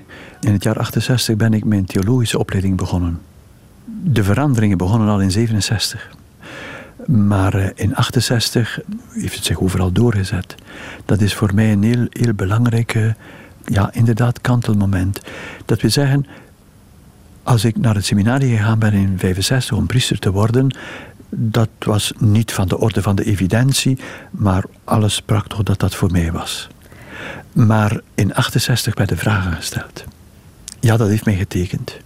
In het jaar 68 ben ik mijn theologische opleiding begonnen. De veranderingen begonnen al in 67. Maar eh, in 68 heeft het zich overal doorgezet. Dat is voor mij een heel, heel belangrijke, ja, inderdaad, kantelmoment. Dat we zeggen, als ik naar het seminarie gegaan ben in 65 om priester te worden, dat was niet van de orde van de evidentie, maar alles sprak toch dat dat voor mij was. Maar in 68 werden vragen gesteld. Ja, dat heeft mij getekend.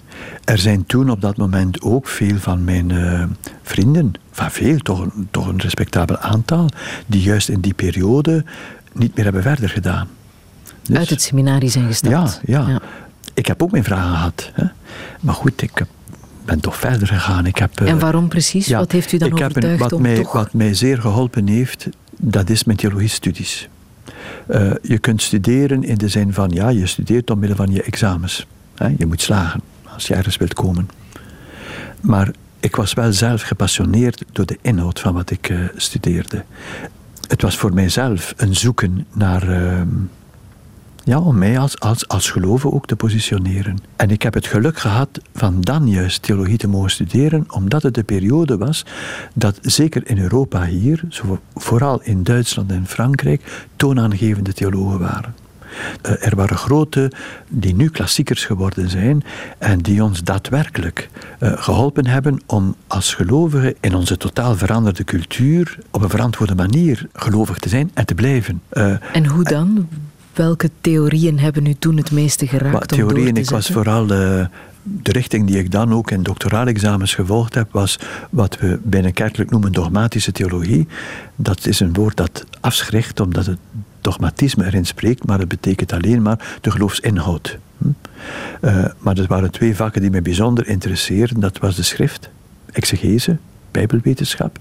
Er zijn toen op dat moment ook veel van mijn uh, vrienden, van veel, toch een, toch een respectabel aantal, die juist in die periode niet meer hebben verder gedaan. Dus, Uit het seminarie zijn gestapt. Ja, ja, Ik heb ook mijn vragen gehad. Hè. Maar goed, ik ben toch verder gegaan. Ik heb, en waarom precies? Ja, wat heeft u dan ik overtuigd heb een, wat om mij, toch... Wat mij zeer geholpen heeft, dat is mijn theologiestudies. Uh, je kunt studeren in de zin van, ja, je studeert omwille van je examens. Je moet slagen als je ergens wilt komen. Maar ik was wel zelf gepassioneerd door de inhoud van wat ik uh, studeerde. Het was voor mijzelf een zoeken naar. Uh, ja, om mij als, als, als geloven ook te positioneren. En ik heb het geluk gehad van dan juist theologie te mogen studeren, omdat het de periode was dat zeker in Europa hier, vooral in Duitsland en Frankrijk, toonaangevende theologen waren. Uh, er waren grote die nu klassiekers geworden zijn en die ons daadwerkelijk uh, geholpen hebben om als gelovigen in onze totaal veranderde cultuur op een verantwoorde manier gelovig te zijn en te blijven. Uh, en hoe dan? Welke theorieën hebben u toen het meeste geraakt? Maar, theorieën, ik was vooral de richting die ik dan ook in doctoraalexamens gevolgd heb, was wat we binnen kerkelijk noemen dogmatische theologie. Dat is een woord dat afschrikt, omdat het dogmatisme erin spreekt, maar het betekent alleen maar de geloofsinhoud. Hm? Uh, maar er waren twee vakken die mij bijzonder interesseerden. Dat was de schrift, exegese, bijbelwetenschap.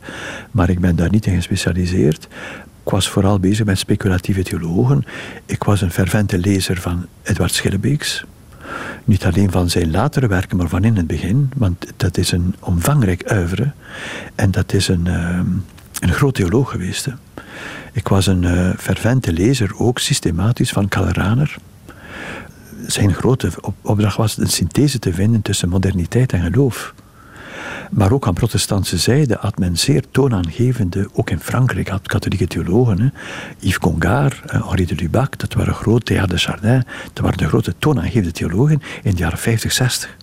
Maar ik ben daar niet in gespecialiseerd. Ik was vooral bezig met speculatieve theologen. Ik was een fervente lezer van Edward Schillebeeks. Niet alleen van zijn latere werken, maar van in het begin. Want dat is een omvangrijk uivre. En dat is een, uh, een groot theoloog geweest. Hè. Ik was een uh, fervente lezer, ook systematisch, van Kaleraner. Zijn grote opdracht was een synthese te vinden tussen moderniteit en geloof. Maar ook aan protestantse zijde had men zeer toonaangevende, ook in Frankrijk had katholieke theologen. Yves Congar, uh, Henri de Lubac, dat waren grote, de Chardin, dat waren de grote toonaangevende theologen in de jaren 50, 60.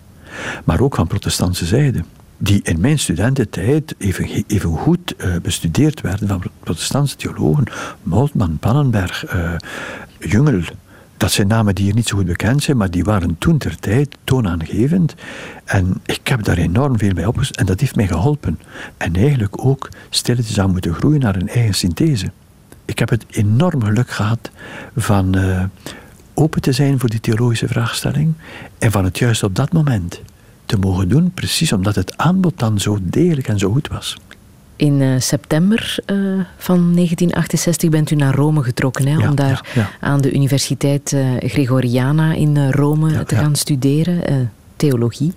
Maar ook van protestantse zijde die in mijn studententijd even, even goed uh, bestudeerd werden van protestantse theologen. Moltmann, Pannenberg, uh, Jungel. Dat zijn namen die hier niet zo goed bekend zijn, maar die waren toen ter tijd toonaangevend. En ik heb daar enorm veel bij opgezet en dat heeft mij geholpen. En eigenlijk ook stilletjes aan moeten groeien naar een eigen synthese. Ik heb het enorm geluk gehad van uh, open te zijn voor die theologische vraagstelling en van het juist op dat moment te mogen doen, precies omdat het aanbod dan zo degelijk en zo goed was. In uh, september uh, van 1968 bent u naar Rome getrokken hè, ja, om daar ja, ja. aan de Universiteit uh, Gregoriana in Rome te gaan studeren, theologie.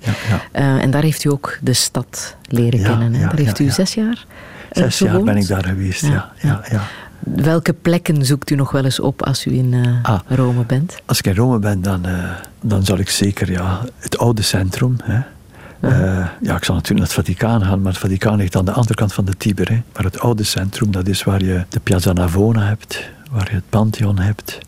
en daar heeft u ook de stad leren kennen. Hè? daar heeft u zes jaar Zes jaar ben ik daar geweest, ja. ja, ja. Welke plekken zoekt u nog wel eens op als u in uh, ah, Rome bent? Als ik in Rome ben, dan, uh, dan zal ik zeker ja, het oude centrum. Hè. Uh, ja, ik zal natuurlijk naar het Vaticaan gaan, maar het Vaticaan ligt aan de andere kant van de Tiber. Hè. Maar het oude centrum, dat is waar je de Piazza Navona hebt, waar je het Pantheon hebt.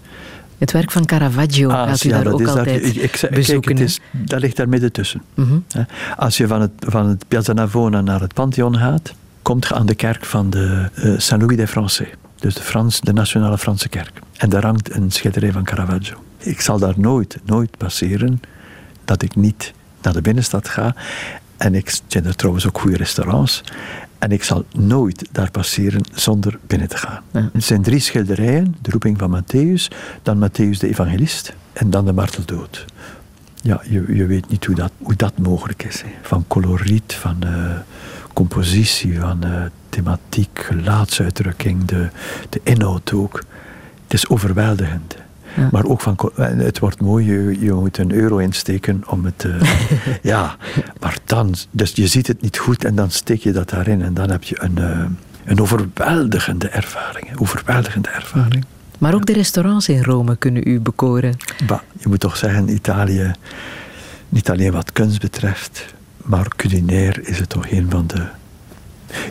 Het werk van Caravaggio ah, gaat u ja, daar ook altijd ik, ik, bezoeken. Kijk, is, dat ligt daar midden tussen. Mm -hmm. Als je van het, van het Piazza Navona naar het Pantheon gaat, komt je aan de kerk van de uh, Saint-Louis des Français. Dus de, Frans, de Nationale Franse Kerk. En daar hangt een schilderij van Caravaggio. Ik zal daar nooit, nooit passeren dat ik niet naar de binnenstad ga. En ik zijn er trouwens ook goede restaurants. En ik zal nooit daar passeren zonder binnen te gaan. Ja. Het zijn drie schilderijen. De roeping van Matthäus, dan Matthäus de evangelist en dan de marteldood. Ja, je, je weet niet hoe dat, hoe dat mogelijk is. Hè. Van coloriet, van uh, compositie, van uh, thematiek, gelaatsuitdrukking, de, de inhoud ook. Het is overweldigend. Ja. Maar ook van, het wordt mooi, je, je moet een euro insteken om het. Uh, [laughs] ja, maar dan, dus je ziet het niet goed en dan steek je dat daarin en dan heb je een, uh, een overweldigende ervaring. Overweldigende ervaring. Maar ook de restaurants in Rome kunnen u bekoren. Bah, je moet toch zeggen, Italië, niet alleen wat kunst betreft, maar culinair is het toch een van de.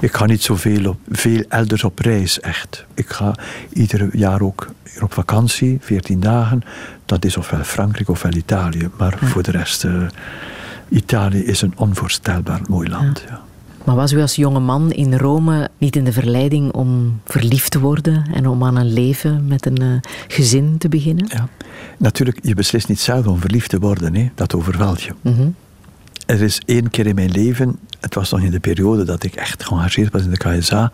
Ik ga niet zoveel op, veel elders op reis, echt. Ik ga ieder jaar ook op vakantie, 14 dagen. Dat is ofwel Frankrijk ofwel Italië. Maar voor de rest, uh, Italië is een onvoorstelbaar mooi land. Ja. Maar was u als jonge man in Rome niet in de verleiding om verliefd te worden en om aan een leven met een uh, gezin te beginnen? Ja, natuurlijk, je beslist niet zelf om verliefd te worden, hè. dat overvalt je. Mm -hmm. Er is één keer in mijn leven, het was nog in de periode dat ik echt geëngageerd was in de KSA,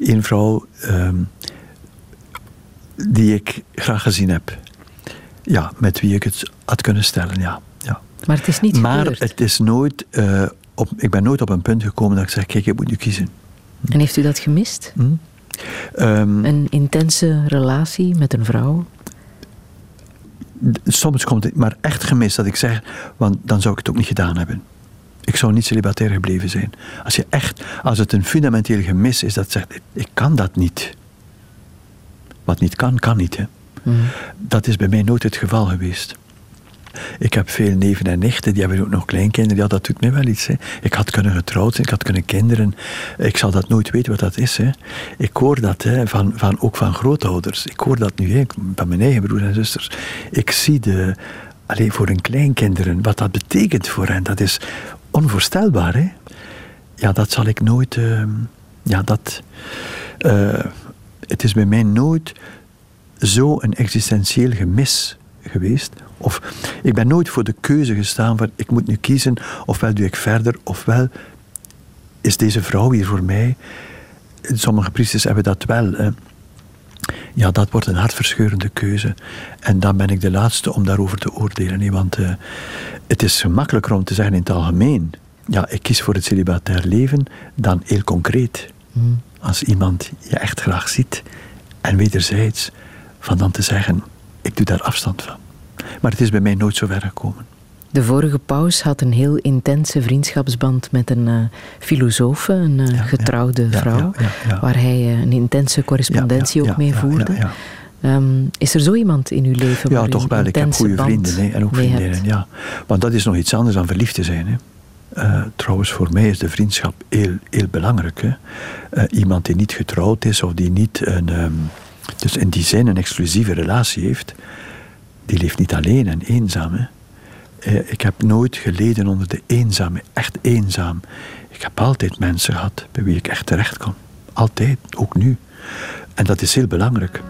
één vrouw um, die ik graag gezien heb. Ja, met wie ik het had kunnen stellen, ja. ja. Maar het is niet Maar gebeurd. het is nooit, uh, op, ik ben nooit op een punt gekomen dat ik zeg, kijk, ik moet nu kiezen. En heeft u dat gemist? Hm? Um, een intense relatie met een vrouw? Soms komt het maar echt gemist dat ik zeg, want dan zou ik het ook niet gedaan hebben. Ik zou niet celibatair gebleven zijn. Als je echt, als het een fundamenteel gemis is dat zegt, ik kan dat niet. Wat niet kan, kan niet. Hè. Mm. Dat is bij mij nooit het geval geweest. Ik heb veel neven en nichten, die hebben ook nog kleinkinderen. Ja, dat doet mij wel iets. Hè. Ik had kunnen getrouwd zijn, ik had kunnen kinderen. Ik zal dat nooit weten wat dat is. Hè. Ik hoor dat hè, van, van, ook van grootouders. Ik hoor dat nu hè, van mijn eigen broers en zusters. Ik zie de, alleen voor hun kleinkinderen, wat dat betekent voor hen. Dat is onvoorstelbaar. Hè. Ja, dat zal ik nooit... Uh, ja, dat... Uh, het is bij mij nooit zo een existentieel gemis geweest. Of ik ben nooit voor de keuze gestaan van ik moet nu kiezen, ofwel doe ik verder, ofwel is deze vrouw hier voor mij. Sommige priesters hebben dat wel. Hè. Ja, dat wordt een hartverscheurende keuze. En dan ben ik de laatste om daarover te oordelen. Want uh, het is gemakkelijker om te zeggen in het algemeen. Ja, ik kies voor het celibatair leven dan heel concreet. Mm. Als iemand je echt graag ziet en wederzijds van dan te zeggen, ik doe daar afstand van. Maar het is bij mij nooit zo ver gekomen. De vorige paus had een heel intense vriendschapsband met een uh, filosoof, een uh, ja, getrouwde ja, vrouw, ja, waar hij uh, een intense correspondentie ook mee voerde. Um, is er zo iemand in uw leven? Ja, toch wel. Ik heb goede vrienden hè, en ook vriendinnen. Ja. Want dat is nog iets anders dan verliefd te zijn. Hè. Uh, trouwens, voor mij is de vriendschap heel, heel belangrijk. Hè. Uh, iemand die niet getrouwd is of die niet een, um, dus in die zin een exclusieve relatie heeft, die leeft niet alleen en eenzaam. Uh, ik heb nooit geleden onder de eenzame, echt eenzaam. Ik heb altijd mensen gehad bij wie ik echt terecht kon. Altijd, ook nu. En dat is heel belangrijk.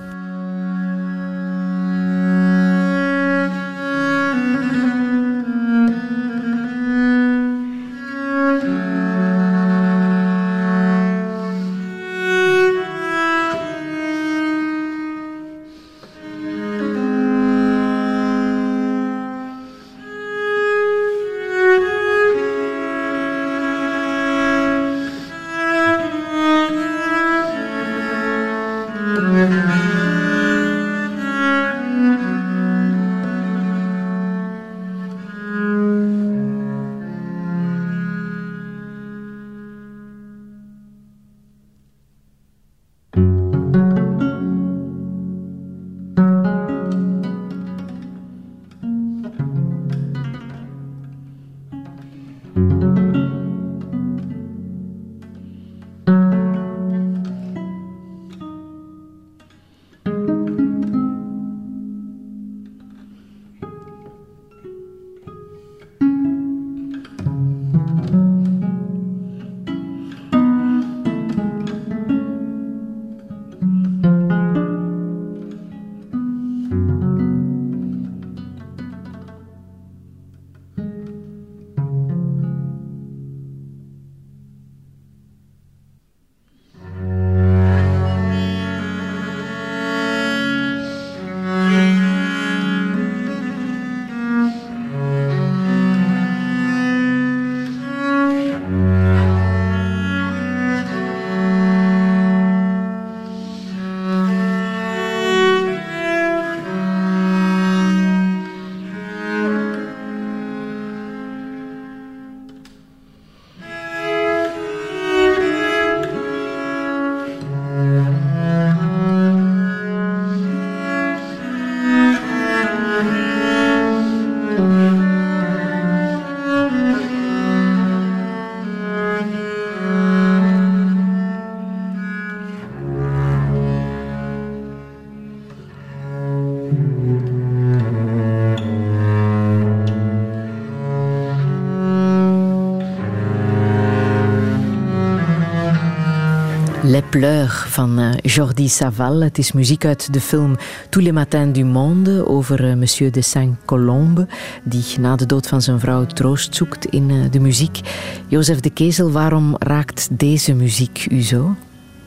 Les Pleurs van uh, Jordi Saval. Het is muziek uit de film Tous les matins du monde over uh, Monsieur de Saint-Colombe, die na de dood van zijn vrouw troost zoekt in uh, de muziek. Jozef de Kezel, waarom raakt deze muziek u zo?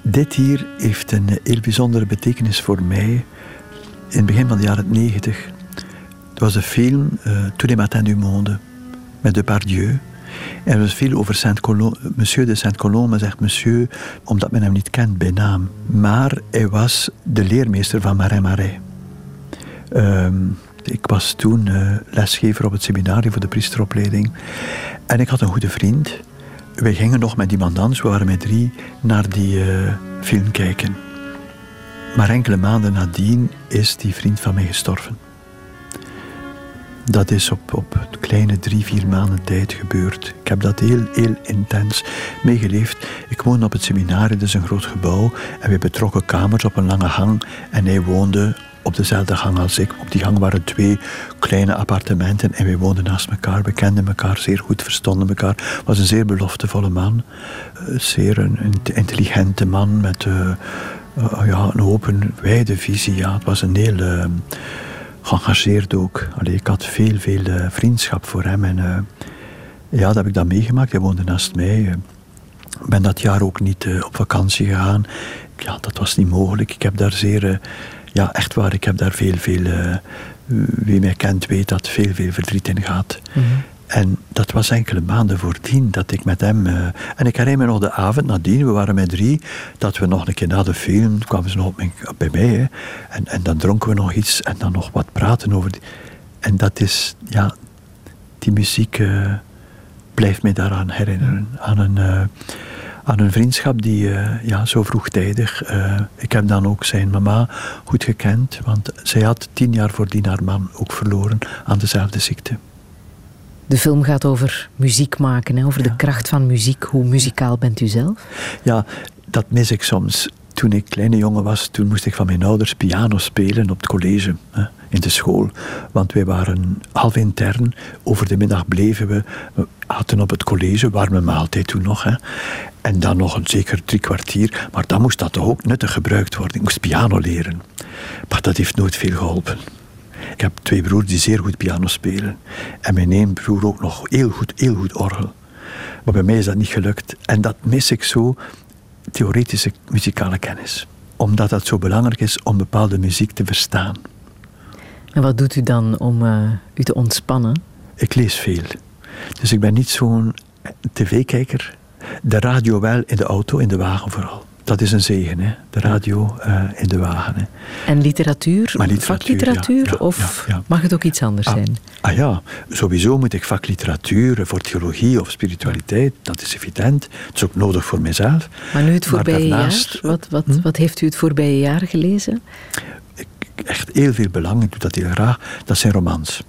Dit hier heeft een heel bijzondere betekenis voor mij. In het begin van de jaren 90. Het was de film Tous les matins du monde met Depardieu. Er was veel over Saint Monsieur de Saint-Colombe, zegt monsieur, omdat men hem niet kent bij naam. Maar hij was de leermeester van Marais Marais. Um, ik was toen uh, lesgever op het seminarie voor de priesteropleiding. En ik had een goede vriend. Wij gingen nog met die mandans, we waren met drie, naar die uh, film kijken. Maar enkele maanden nadien is die vriend van mij gestorven. Dat is op, op kleine drie, vier maanden tijd gebeurd. Ik heb dat heel, heel intens meegeleefd. Ik woonde op het seminarie, dat is een groot gebouw. En we betrokken kamers op een lange gang. En hij woonde op dezelfde gang als ik. Op die gang waren twee kleine appartementen en wij woonden naast elkaar. We kenden elkaar zeer goed, verstonden elkaar. was een zeer beloftevolle man. Eh, zeer een intelligente man met uh, uh, ja, een open, wijde visie. Ja, het was een heel geëngageerd ook. Ik had veel, veel uh, vriendschap voor hem. En uh, ja, dat heb ik dan meegemaakt. Hij woonde naast mij. Ik ben dat jaar ook niet uh, op vakantie gegaan. Ja, dat was niet mogelijk. Ik heb daar zeer... ja, echt waar, ik heb daar veel, veel... wie mij kent weet dat veel, veel verdriet in gaat. En dat was enkele maanden voordien dat ik met hem. Uh, en ik herinner me nog de avond nadien, we waren met drie, dat we nog een keer na de film kwamen ze nog bij mij. En, en dan dronken we nog iets en dan nog wat praten over. En dat is, ja, die muziek uh, blijft mij daaraan herinneren. Aan een, uh, aan een vriendschap die ja, zo vroegtijdig. ik heb dan ook zijn mama goed gekend, want zij had tien jaar voordien haar man ook verloren aan dezelfde ziekte. De film gaat over muziek maken, hè? over ja. de kracht van muziek. Hoe muzikaal bent u zelf? Ja, dat mis ik soms. Toen ik kleine jongen was, toen moest ik van mijn ouders piano spelen op het college, hè, in de school. Want wij waren half intern. Over de middag bleven we. We hadden op het college, warme maaltijd toen nog. Hè. En dan nog een zeker drie kwartier. Maar dan moest dat toch ook nuttig gebruikt worden. Ik moest piano leren. Maar dat heeft nooit veel geholpen. Ik heb twee broers die zeer goed piano spelen. En mijn één broer ook nog heel goed, heel goed orgel. Maar bij mij is dat niet gelukt. En dat mis ik zo, theoretische muzikale kennis. Omdat dat zo belangrijk is om bepaalde muziek te verstaan. En wat doet u dan om uh, u te ontspannen? Ik lees veel. Dus ik ben niet zo'n tv-kijker. De radio wel, in de auto, in de wagen vooral dat is een zegen, hè? de radio uh, in de wagen. Hè. En literatuur? Maar literatuur vakliteratuur? Ja, ja, of ja, mag het ook iets anders ah, zijn? Ah ja, sowieso moet ik vakliteratuur voor theologie of spiritualiteit, dat is evident. Het is ook nodig voor mezelf. Maar nu het voorbije jaar, wat, wat, hm? wat heeft u het voorbije jaar gelezen? Ik, echt heel veel belang, ik doe dat heel graag, dat zijn romans.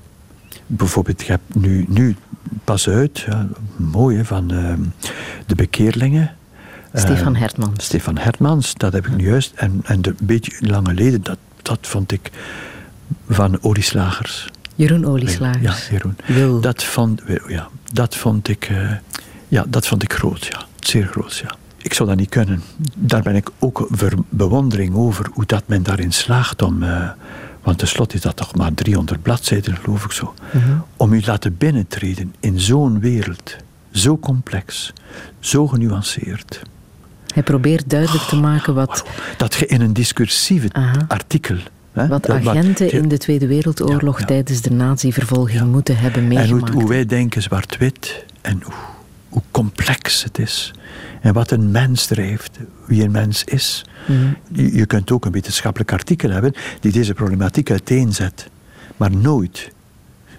Bijvoorbeeld, ik heb nu, nu pas uit, mooi hè, van uh, De Bekeerlingen Stefan Hertmans. Uh, Stefan Hertmans, dat heb ik nu juist. En, en de, een beetje lang geleden, dat, dat vond ik van Olieslagers. Jeroen Olieslagers. Ja, Jeroen. Wil. Dat vond, ja, dat vond ik, uh, ja, dat vond ik groot, ja. Zeer groot, ja. Ik zou dat niet kunnen. Daar ben ik ook ver bewondering over hoe dat men daarin slaagt om... Uh, want tenslotte is dat toch maar 300 bladzijden, geloof ik zo. Uh -huh. Om u laten binnentreden in zo'n wereld. Zo complex. Zo genuanceerd. Hij probeert duidelijk te maken wat... Dat je in een discursieve Aha. artikel... Hè, wat agenten wat, in de Tweede Wereldoorlog ja, ja. tijdens de nazi-vervolging moeten hebben meegemaakt. En hoe, hoe wij denken zwart-wit en hoe, hoe, complex het is. En wat een mens drijft, wie een mens is. Mm. Je, je kunt ook een wetenschappelijk artikel hebben die deze problematiek uiteenzet. Maar nooit,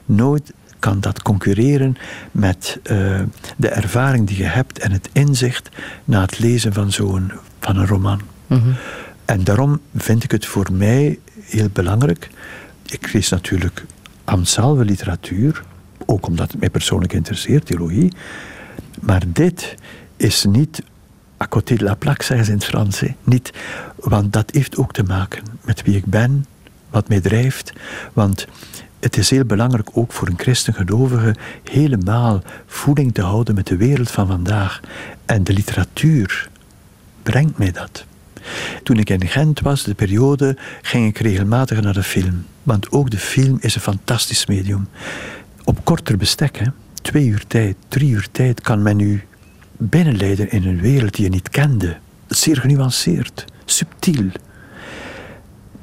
nooit kan dat concurreren met uh, de ervaring die je hebt en het inzicht na het lezen van zo'n van een roman. Mm -hmm. En daarom vind ik het voor mij heel belangrijk. Ik lees natuurlijk Amsalve literatuur, ook omdat het mij persoonlijk interesseert, theologie. Maar dit is niet à côté de la plaque, zeggen ze in het Frans. Hè. Niet, want dat heeft ook te maken met wie ik ben, wat mij drijft. Want het is heel belangrijk ook voor een christengelovige helemaal voeding te houden met de wereld van vandaag. En de literatuur brengt mij dat. Toen ik in Gent was, de periode, ging ik regelmatig naar de film. Want ook de film is een fantastisch medium. Op korter bestek, hè, twee uur tijd, drie uur tijd, kan men u binnenleiden in een wereld die je niet kende. Zeer genuanceerd, subtiel.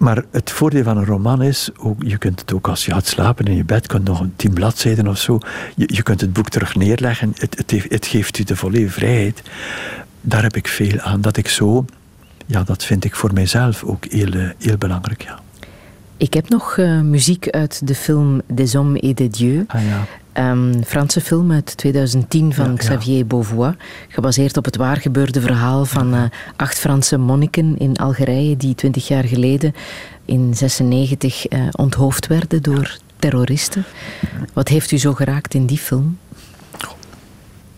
Maar het voordeel van een roman is, ook, je kunt het ook als je gaat slapen in je bed, kunt nog een tien bladzijden of zo, je, je kunt het boek terug neerleggen, het, het, geeft u de volledige vrijheid. Daar heb ik veel aan, dat ik zo, ja, dat vind ik voor mijzelf ook heel, eh, heel belangrijk, ja. Ik heb nog uh, muziek uit de film Des Hommes et des Dieux. Ah, ja. Um, Franse film uit 2010 van ja, Xavier ja. Beauvois. Gebaseerd op het waargebeurde verhaal van uh, acht Franse monniken in Algerije. die twintig jaar geleden in 96 uh, onthoofd werden door terroristen. Wat heeft u zo geraakt in die film?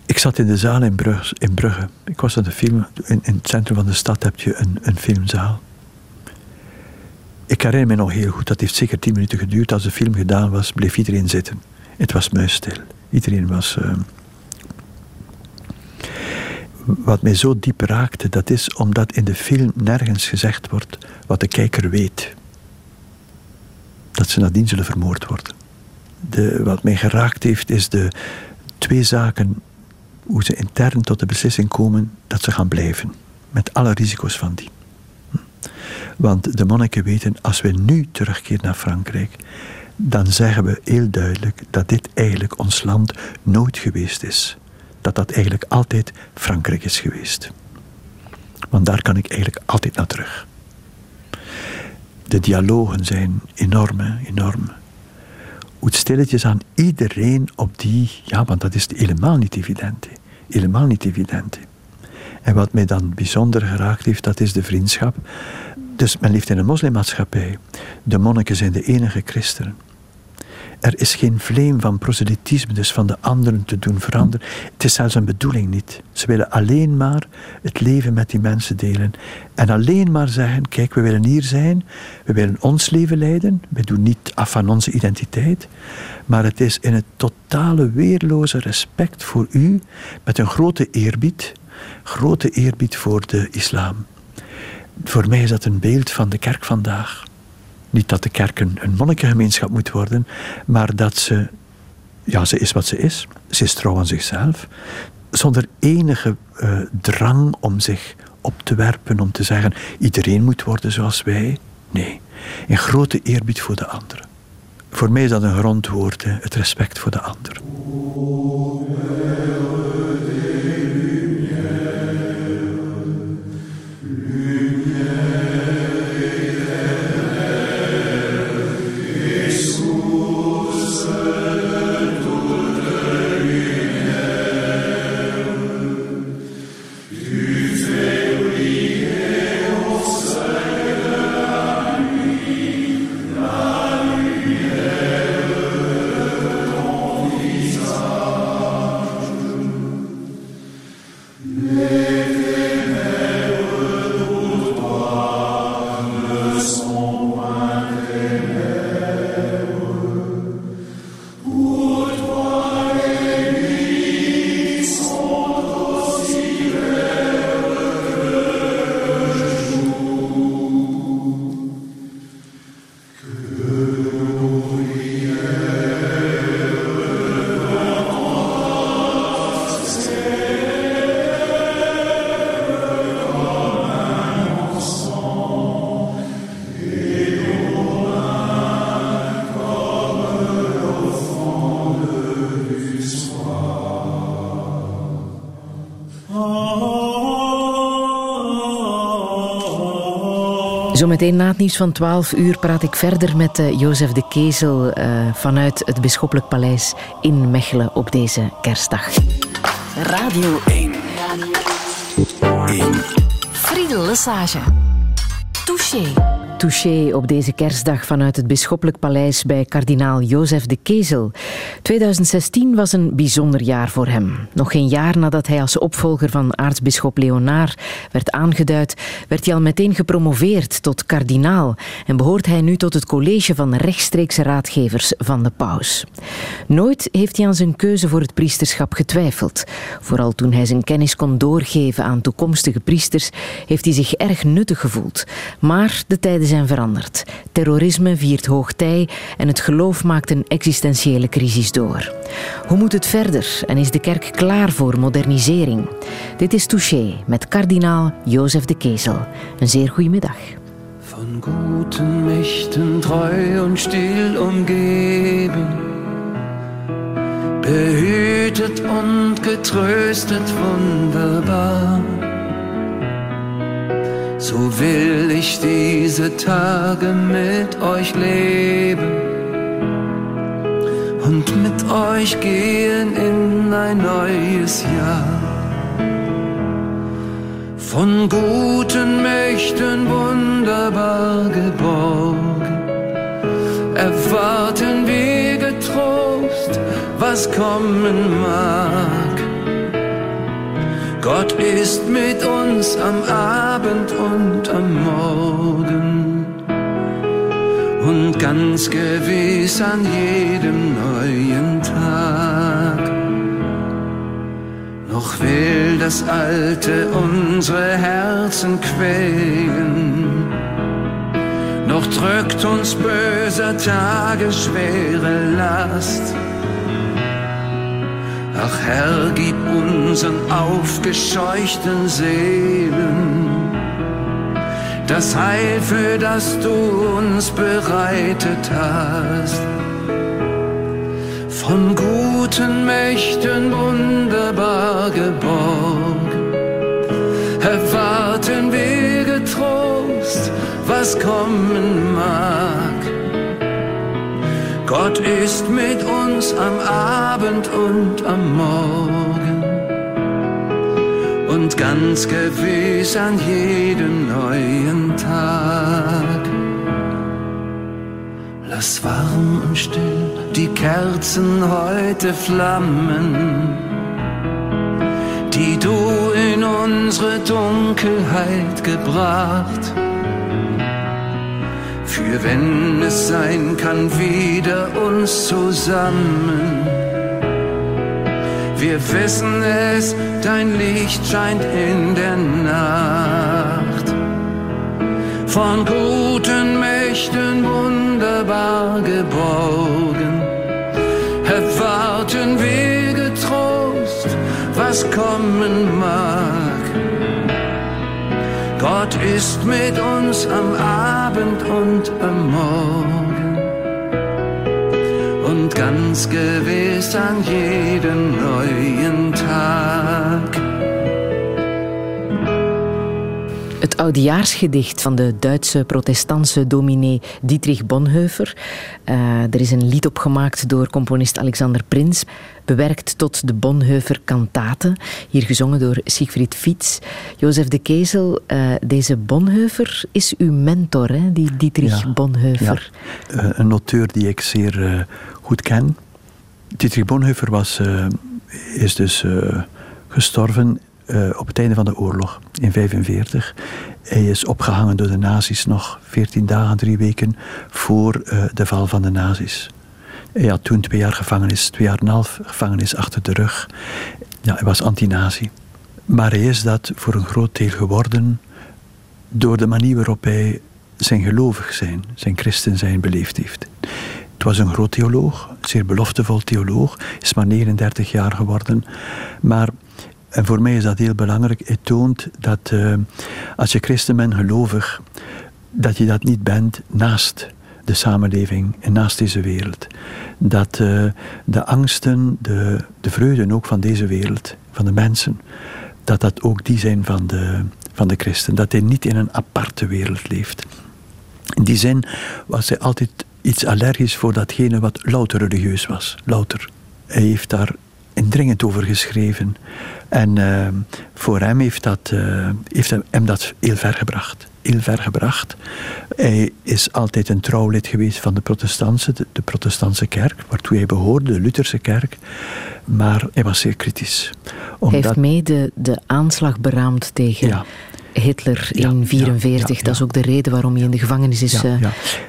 Ik zat in de zaal in Brugge. In Brugge. Ik was aan de film. In, in het centrum van de stad heb je een, een filmzaal. Ik herinner me nog heel goed, dat heeft zeker tien minuten geduurd. Als de film gedaan was, bleef iedereen zitten. Het was muisstil. Iedereen was. Uh... Wat mij zo diep raakte, dat is omdat in de film nergens gezegd wordt wat de kijker weet. Dat ze nadien zullen vermoord worden. De, wat mij geraakt heeft, is de twee zaken. Hoe ze intern tot de beslissing komen dat ze gaan blijven. Met alle risico's van die. Want de monniken weten, als we nu terugkeren naar Frankrijk, dan zeggen we heel duidelijk dat dit eigenlijk ons land nooit geweest is. Dat dat eigenlijk altijd Frankrijk is geweest. Want daar kan ik eigenlijk altijd naar terug. De dialogen zijn enorm, enorm. Hoe stilletjes aan iedereen op die, ja, want dat is helemaal niet evident. Helemaal niet evident. En wat mij dan bijzonder geraakt heeft, dat is de vriendschap. Dus men leeft in een moslimmaatschappij. De monniken zijn de enige christenen. Er is geen vleem van proselytisme, dus van de anderen te doen veranderen. Het is zelfs een bedoeling niet. Ze willen alleen maar het leven met die mensen delen. En alleen maar zeggen: kijk, we willen hier zijn, we willen ons leven leiden. We doen niet af van onze identiteit. Maar het is in het totale weerloze respect voor u, met een grote eerbied, grote eerbied voor de islam. Voor mij is dat een beeld van de kerk vandaag. Niet dat de kerk een, een monnikengemeenschap moet worden, maar dat ze, ja, ze is wat ze is. Ze is trouw aan zichzelf, zonder enige uh, drang om zich op te werpen, om te zeggen: iedereen moet worden zoals wij. Nee, in grote eerbied voor de anderen. Voor mij is dat een grondwoord, het respect voor de ander. Zometeen na het nieuws van 12 uur praat ik verder met uh, Jozef de Kezel uh, vanuit het Bisschoppelijk Paleis in Mechelen op deze kerstdag. Radio 1. Radio 1. Friedel Lesage. Touché. touché op deze kerstdag vanuit het Bisschoppelijk Paleis bij kardinaal Jozef de Kezel. 2016 was een bijzonder jaar voor hem. Nog geen jaar nadat hij als opvolger van aartsbisschop Leonaar werd aangeduid, werd hij al meteen gepromoveerd tot kardinaal en behoort hij nu tot het college van rechtstreekse raadgevers van de paus. Nooit heeft hij aan zijn keuze voor het priesterschap getwijfeld. Vooral toen hij zijn kennis kon doorgeven aan toekomstige priesters, heeft hij zich erg nuttig gevoeld. Maar de tijden zijn veranderd. Terrorisme viert hoogtij en het geloof maakt een existentiële crisis door. Hoe moet het verder en is de kerk klaar voor modernisering? Dit is Touché met kardinaal Jozef de Kezel. Een zeer goede middag. Van guten Mächten treu und still umgeben, behütet und getröstet wunderbar. So will ich diese Tage mit euch leben und mit euch gehen in ein neues Jahr. Von guten Mächten wunderbar geborgen, erwarten wir getrost, was kommen mag. Gott ist mit uns am Abend und am Morgen und ganz gewiss an jedem neuen Tag. Noch will das Alte unsere Herzen quälen, noch drückt uns böser Tage schwere Last. Ach Herr, gib unseren aufgescheuchten Seelen das Heil, für das du uns bereitet hast. Von guten Mächten wunderbar geborgen, was kommen mag. Gott ist mit uns am Abend und am Morgen und ganz gewiss an jedem neuen Tag. Lass warm und still die Kerzen heute flammen, die du in unsere Dunkelheit gebracht für wenn es sein kann, wieder uns zusammen. Wir wissen es, dein Licht scheint in der Nacht. Von guten Mächten wunderbar geborgen, erwarten wir getrost, was kommen mag. Gott ist mit uns am Abend und am Morgen und ganz gewiss an jedem neuen Tag. Het oudejaarsgedicht van de Duitse protestantse dominee Dietrich Bonhoeffer. Uh, er is een lied opgemaakt door componist Alexander Prins, bewerkt tot de Bonhoeffer kantate, hier gezongen door Siegfried Fiets. Jozef de Kezel, uh, deze Bonhoeffer is uw mentor, hè? die Dietrich ja, Bonhoeffer. Ja. Uh, een auteur die ik zeer goed ken. Dietrich Bonhoeffer was, is dus gestorven uh, op het einde van de oorlog in 1945. Hij is opgehangen door de nazi's nog 14 dagen, drie weken voor uh, de val van de nazi's. Hij had toen twee jaar gevangenis, twee jaar en een half gevangenis achter de rug. Ja, hij was anti-nazi. Maar hij is dat voor een groot deel geworden door de manier waarop hij zijn gelovig zijn, zijn christen zijn beleefd heeft. Het was een groot theoloog, een zeer beloftevol theoloog, is maar 39 jaar geworden. Maar en voor mij is dat heel belangrijk. Het toont dat uh, als je christen bent, gelovig, dat je dat niet bent naast de samenleving en naast deze wereld. Dat uh, de angsten, de, de vreugden ook van deze wereld, van de mensen, dat dat ook die zijn van de, van de christen. Dat hij niet in een aparte wereld leeft. In die zin was hij altijd iets allergisch voor datgene wat louter religieus was. Louter. Hij heeft daar indringend over geschreven. En uh, voor hem heeft, dat, uh, heeft hem dat heel ver gebracht. Heel ver gebracht. Hij is altijd een trouw lid geweest van de protestantse, de, de protestantse kerk, waartoe hij behoorde, de Lutherse kerk. Maar hij was zeer kritisch. Hij heeft mee de, de aanslag beraamd tegen ja. Hitler in 1944. Ja, dat is ook de reden waarom hij in de gevangenis is uh,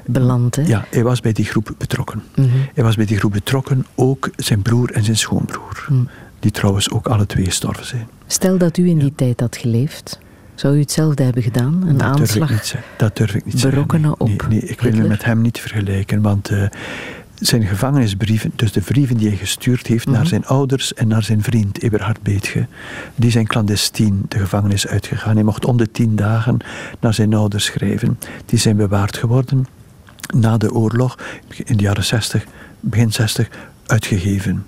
beland. Hè? Ja, hij was bij die groep betrokken. Mm -hmm. Hij was bij die groep betrokken, ook zijn broer en zijn schoonbroer. Mm. Die trouwens ook alle twee gestorven zijn. Stel dat u in die tijd had geleefd. Zou u hetzelfde hebben gedaan? Een dat aanslag? Durf ik niet, dat durf ik niet berokkenen zeggen. Nee, op nee, nee ik wil me met hem niet vergelijken, want uh, zijn gevangenisbrieven, dus de brieven die hij gestuurd heeft Mhm. naar zijn ouders en naar zijn vriend Eberhard Beetge, die zijn clandestien de gevangenis uitgegaan. Hij mocht om de tien dagen naar zijn ouders schrijven. Die zijn bewaard geworden na de oorlog, in de jaren 60, begin 60, uitgegeven.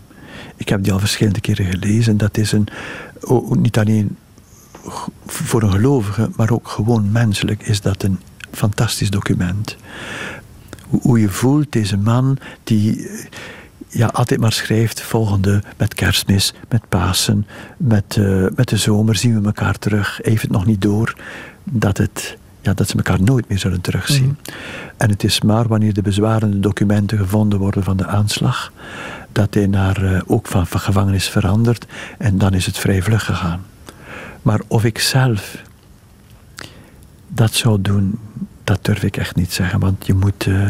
Ik heb die al verschillende keren gelezen. Dat is een, oh, niet alleen voor een gelovige, maar ook gewoon menselijk is dat een fantastisch document. Hoe je voelt, deze man die ja, altijd maar schrijft, volgende met kerstmis, met Pasen, met, uh, met de zomer zien we elkaar terug. Het nog niet door dat, het, ja, dat ze elkaar nooit meer zullen terugzien. Mhm. En het is maar wanneer de bezwarende documenten gevonden worden van de aanslag, dat hij naar, uh, ook van, van gevangenis verandert en dan is het vrij vlug gegaan. Maar of ik zelf dat zou doen, dat durf ik echt niet zeggen. Want je moet. Uh,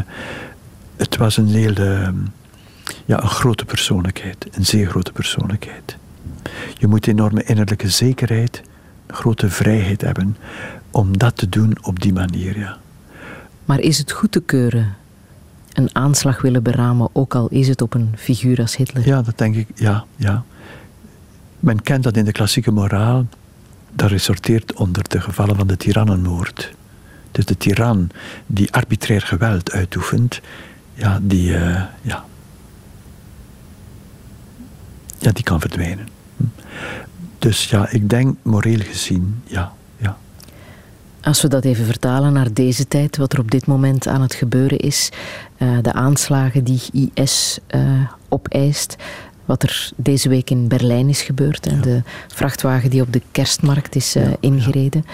het was een hele. Ja, een grote persoonlijkheid. Een zeer grote persoonlijkheid. Je moet enorme innerlijke zekerheid, grote vrijheid hebben om dat te doen op die manier, ja. Maar is het goed te keuren? Een aanslag willen beramen, ook al is het op een figuur als Hitler? Ja, dat denk ik, ja, ja. Men kent dat in de klassieke moraal. Dat resorteert onder de gevallen van de tirannenmoord. Dus de tiran die arbitrair geweld uitoefent, ja, die, uh, ja, ja, die kan verdwijnen. Dus ja, ik denk moreel gezien, ja, ja. Als we dat even vertalen naar deze tijd, wat er op dit moment aan het gebeuren is, uh, de aanslagen die IS uh, opeist, wat er deze week in Berlijn is gebeurd en de vrachtwagen die op de kerstmarkt is uh, ja, ingereden. Ja.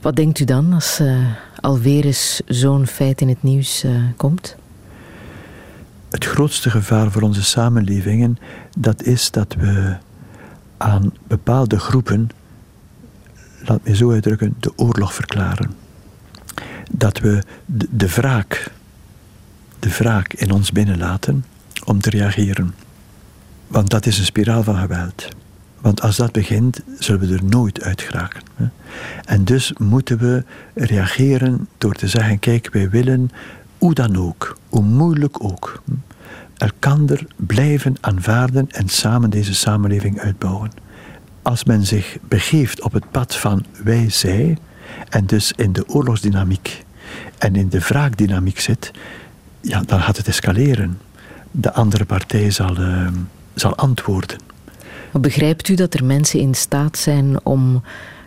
Wat denkt u dan als uh, alweer eens zo'n feit in het nieuws uh, komt? Het grootste gevaar voor onze samenlevingen, dat is dat we aan bepaalde groepen, laat me zo uitdrukken, de oorlog verklaren. Dat we de, de wraak, de wraak in ons binnenlaten om te reageren. Want dat is een spiraal van geweld. Want als dat begint, zullen we er nooit uit geraken. En dus moeten we reageren door te zeggen: kijk, wij willen, hoe dan ook, hoe moeilijk ook, elkander blijven aanvaarden en samen deze samenleving uitbouwen. Als men zich begeeft op het pad van wij-zij, en dus in de oorlogsdynamiek en in de wraakdynamiek zit, ja, dan gaat het escaleren. De andere partij zal, uh, zal antwoorden. Maar begrijpt u dat er mensen in staat zijn om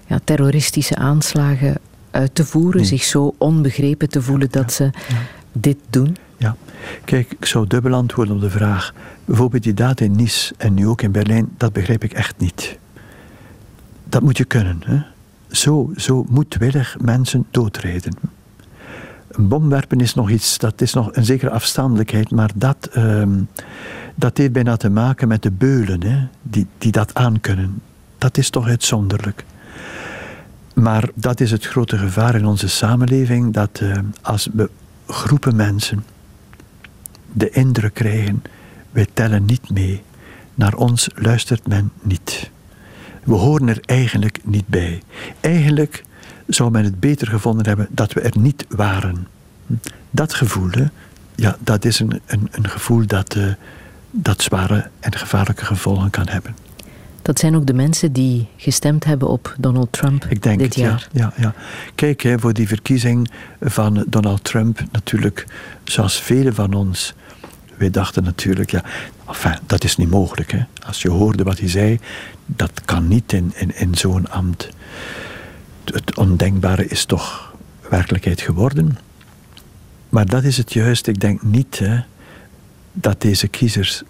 ja, terroristische aanslagen uit te voeren, nee. zich zo onbegrepen te voelen dat ze dit doen? Ja, kijk, ik zou dubbel antwoorden op de vraag. Bijvoorbeeld die daad in Nice en nu ook in Berlijn, dat begrijp ik echt niet. Dat moet je kunnen. Hè? Zo, zo moedwillig mensen doodrijden. Een bomwerpen is nog iets, dat is nog een zekere afstandelijkheid, maar dat, um, dat heeft bijna te maken met de beulen hè, die, die dat aankunnen. Dat is toch uitzonderlijk. Maar dat is het grote gevaar in onze samenleving, dat uh, als we groepen mensen de indruk krijgen, wij tellen niet mee, naar ons luistert men niet. We horen er eigenlijk niet bij. Eigenlijk zou men het beter gevonden hebben dat we er niet waren. Dat gevoel, hè, ja, dat is een, een, een gevoel dat, uh, dat zware en gevaarlijke gevolgen kan hebben. Dat zijn ook de mensen die gestemd hebben op Donald Trump Ik denk dit het, jaar. Ja, ja, ja. Kijk, hè, voor die verkiezing van Donald Trump, natuurlijk, zoals velen van ons, wij dachten natuurlijk, ja, enfin, dat is niet mogelijk. Hè. Als je hoorde wat hij zei, dat kan niet in, in, in zo'n ambt. Het ondenkbare is toch werkelijkheid geworden. Maar dat is het juist. Ik denk niet hè, dat deze kiezers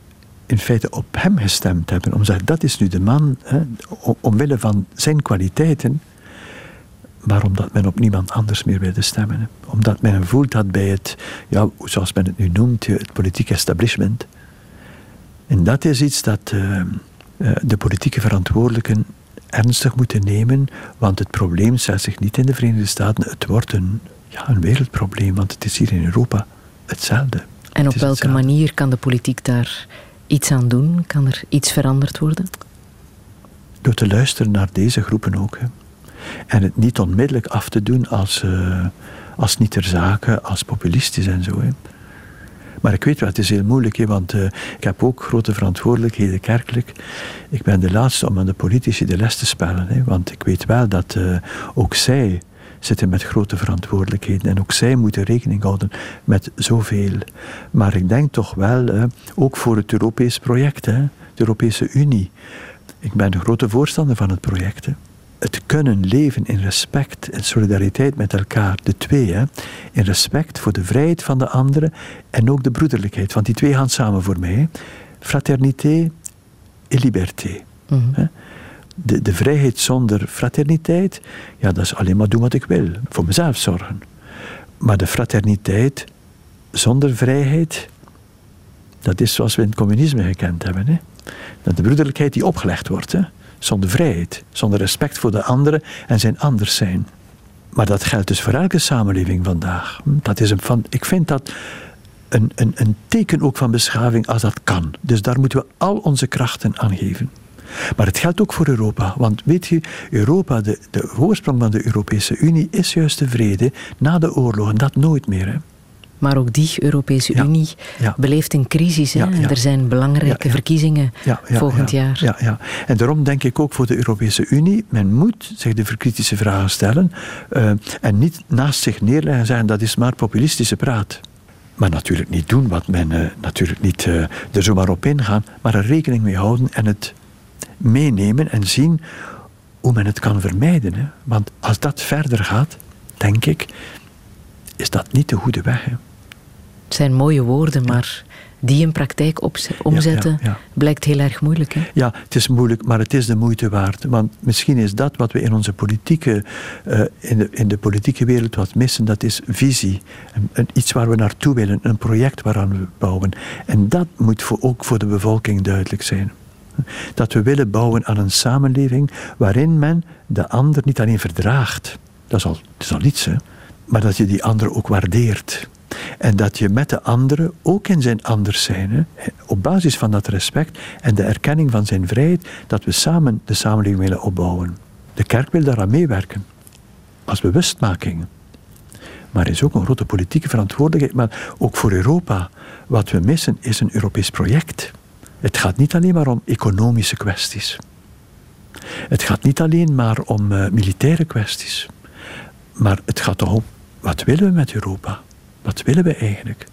in feite op hem gestemd hebben. Om zeggen, dat is nu de man, hè, omwille van zijn kwaliteiten, maar omdat men op niemand anders meer wilde stemmen. Hè. Omdat men voelt had bij het, ja, zoals men het nu noemt, het politieke establishment. En dat is iets dat uh, de politieke verantwoordelijken ernstig moeten nemen, want het probleem zet zich niet in de Verenigde Staten, het wordt een, ja, een wereldprobleem, want het is hier in Europa hetzelfde. En op welke manier kan de politiek daar iets aan doen? Kan er iets veranderd worden? Door te luisteren naar deze groepen ook. Hè. En het niet onmiddellijk af te doen als, uh, als niet ter zake, als populistisch en zo. Hè. Maar ik weet wel, het is heel moeilijk, hè, want uh, ik heb ook grote verantwoordelijkheden kerkelijk. Ik ben de laatste om aan de politici de les te spellen. Hè, want ik weet wel dat uh, ook zij zitten met grote verantwoordelijkheden. En ook zij moeten rekening houden met zoveel. Maar ik denk toch wel, ook voor het Europees project, hè, de Europese Unie. Ik ben een grote voorstander van het project. Het kunnen leven in respect en solidariteit met elkaar, de twee, hè, in respect voor de vrijheid van de anderen en ook de broederlijkheid, want die twee gaan samen voor mij. Fraternité en liberté. Mhm. de, de vrijheid zonder fraterniteit, ja, dat is alleen maar doen wat ik wil, voor mezelf zorgen. Maar de fraterniteit zonder vrijheid, dat is zoals we in het communisme gekend hebben. Hè? Dat de broederlijkheid die opgelegd wordt. Hè? Zonder vrijheid, zonder respect voor de anderen en zijn anders zijn. Maar dat geldt dus voor elke samenleving vandaag. Dat is een van, ik vind dat een, een, een teken ook van beschaving als dat kan. Dus daar moeten we al onze krachten aan geven. Maar het geldt ook voor Europa. Want weet je, Europa, de, de oorsprong van de Europese Unie is juist de vrede na de oorlog. En dat nooit meer. Hè. Maar ook die Europese Unie beleeft een crisis. Hè? er zijn belangrijke verkiezingen volgend jaar. Ja, ja. En daarom denk ik ook voor de Europese Unie, men moet zich de kritische vragen stellen uh, en niet naast zich neerleggen en zeggen dat is maar populistische praat. Maar natuurlijk niet doen wat men, uh, natuurlijk niet uh, er zomaar op ingaan, maar er rekening mee houden en het meenemen en zien hoe men het kan vermijden. Hè? Want als dat verder gaat, denk ik, is dat niet de goede weg. Hè? Het zijn mooie woorden, maar die in praktijk omzetten blijkt heel erg moeilijk. Hè? Ja, het is moeilijk, maar het is de moeite waard. Want misschien is dat wat we in onze politieke, uh, in, de, in de politieke wereld wat missen, dat is visie. Een, iets waar we naartoe willen, een project waaraan we bouwen. En dat moet voor, ook voor de bevolking duidelijk zijn. Dat we willen bouwen aan een samenleving waarin men de ander niet alleen verdraagt, dat is al, dat is al iets, hè, maar dat je die ander ook waardeert. En dat je met de andere, ook in zijn anders zijn, hè, op basis van dat respect en de erkenning van zijn vrijheid, dat we samen de samenleving willen opbouwen. De kerk wil daaraan meewerken, als bewustmaking. Maar er is ook een grote politieke verantwoordelijkheid, maar ook voor Europa. Wat we missen is een Europees project. Het gaat niet alleen maar om economische kwesties. Het gaat niet alleen maar om uh, militaire kwesties. Maar het gaat toch om, wat willen we met Europa? Wat willen we eigenlijk?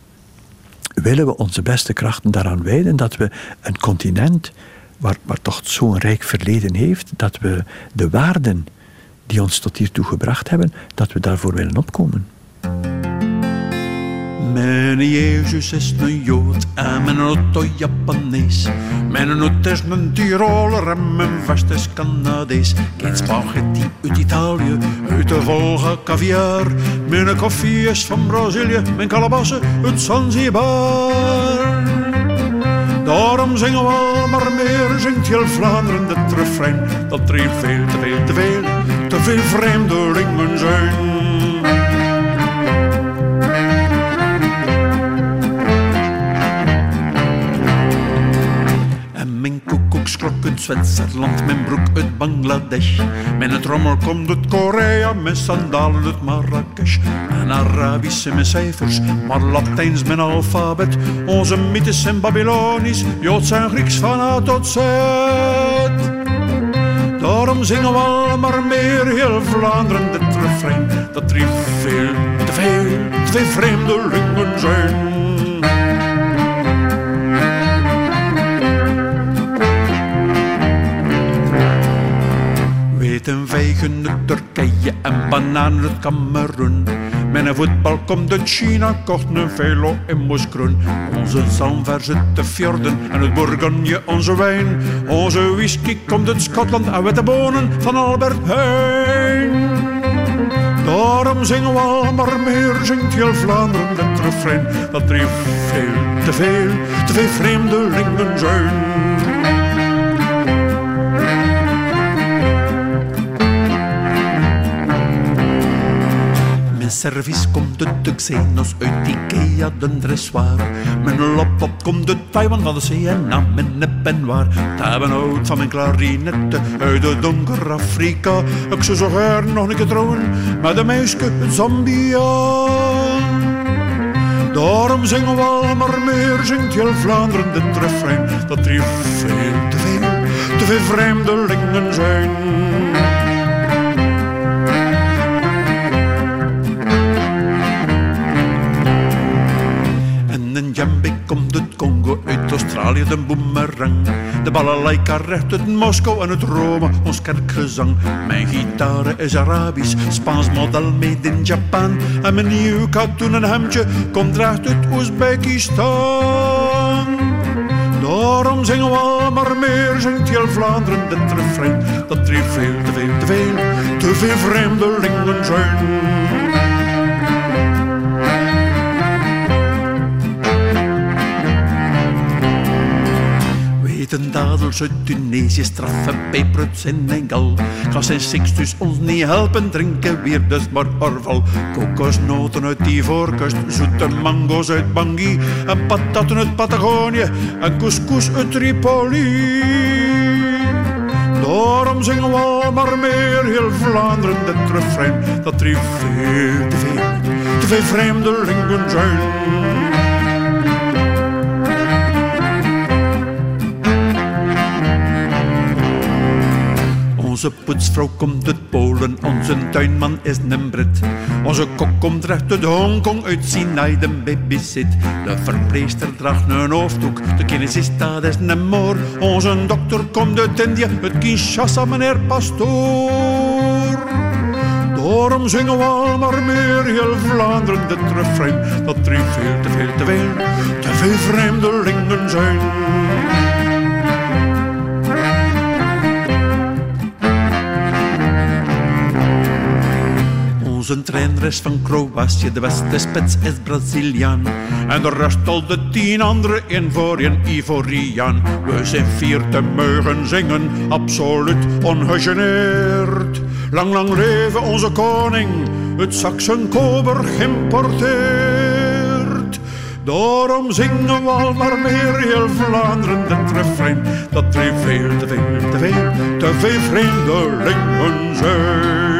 Willen we onze beste krachten daaraan wijden dat we een continent waar, toch zo'n rijk verleden heeft, dat we de waarden die ons tot hiertoe gebracht hebben, dat we daarvoor willen opkomen? Mijn Jezus is een Jood en mijn auto Japanees. Mijn noot is een Tiroler en mijn vast is Canadees. Geen spaghetti uit Italië, uit de Volga caviar. Mijn koffie is van Brazilië, mijn kalabassen uit Zanzibar. Daarom zingen we al maar meer, zingt heel Vlaanderen de refrein. Dat er veel, te veel, te veel, te veel vreemdelingen zijn. Uit Zwitserland, mijn broek uit Bangladesh. Mijn trommel komt uit Korea, mijn sandalen uit Marrakesh. Mijn Arabische mijn cijfers, maar Latijns mijn alfabet. Onze mythes zijn Babylonisch, Joods en Grieks van A tot Z. Daarom zingen we al maar meer, heel Vlaanderen dit refrein. Dat er veel, te veel, twee vreemdelingen zijn. Eten vijgen uit Turkije en bananen uit Cameroen. Met een voetbal komt uit China, kocht een velo in Moeskroen. Onze zalm verzet de fjorden en het Bourgogne onze wijn. Onze whisky komt uit Schotland en witte bonen van Albert Heijn. Daarom zingen we al maar meer, zingt heel Vlaanderen het refrein. Dat er veel, te veel, te veel vreemdelingen zijn. Service komt uit de Xenos, uit Ikea, de dressoir. Mijn laptop komt uit Taiwan van de CNA, mijn nep en waar. Tabenhout van mijn klarinette, uit de donker Afrika. Ik zou zo graag nog een keer trouwen, met een meisje Zambia. Daarom zingen we al maar meer, zingt heel Vlaanderen dit refrein. Dat er veel te veel, te veel vreemdelingen zijn. Australië de boomerang. De balalaika recht uit Moskou en uit Rome, ons kerkgezang. Mijn gitaar is Arabisch, Spaans model made in Japan. En mijn nieuw katoen en hemdje komt recht uit Oezbekistan. Daarom zingen we al maar meer, zingt heel Vlaanderen dit refrein. Dat er veel, te veel, te veel, te veel vreemdelingen zijn. Eten dadels uit Tunesië, straffe peperuts in Bengal. Glas en Sixtus ons niet helpen, drinken weer dus maar orval. Kokosnoten uit Ivoorkust, zoete mango's uit Bangui. En pataten uit Patagonië, en couscous uit Tripoli. Daarom zingen we al maar meer, heel Vlaanderen dit refrein. Dat er veel te veel, te veel vreemdelingen zijn. Onze poetsvrouw komt uit Polen, onze tuinman is een Brit. Onze kok komt recht uit Hongkong, uit Sinai de babysit. De verpleegster draagt een hoofddoek, de kinesist dat is een moor. Onze dokter komt uit India, uit Kinshasa meneer pastoor. Daarom zingen we al maar meer, heel Vlaanderen dit refrein. Dat er veel, te veel, te veel, te veel vreemdelingen zijn. Onze trainer van Kroatië, de beste spits is Braziliaan. En de rest al de tien andere in voor een Ivoriaan. We zijn vier te mogen zingen, absoluut ongegeneerd. Lang, lang leven onze koning, het Saxen kober geïmporteerd. Daarom zingen we al maar meer heel Vlaanderen dit refrein. Dat er veel, te veel, te veel, te veel zijn.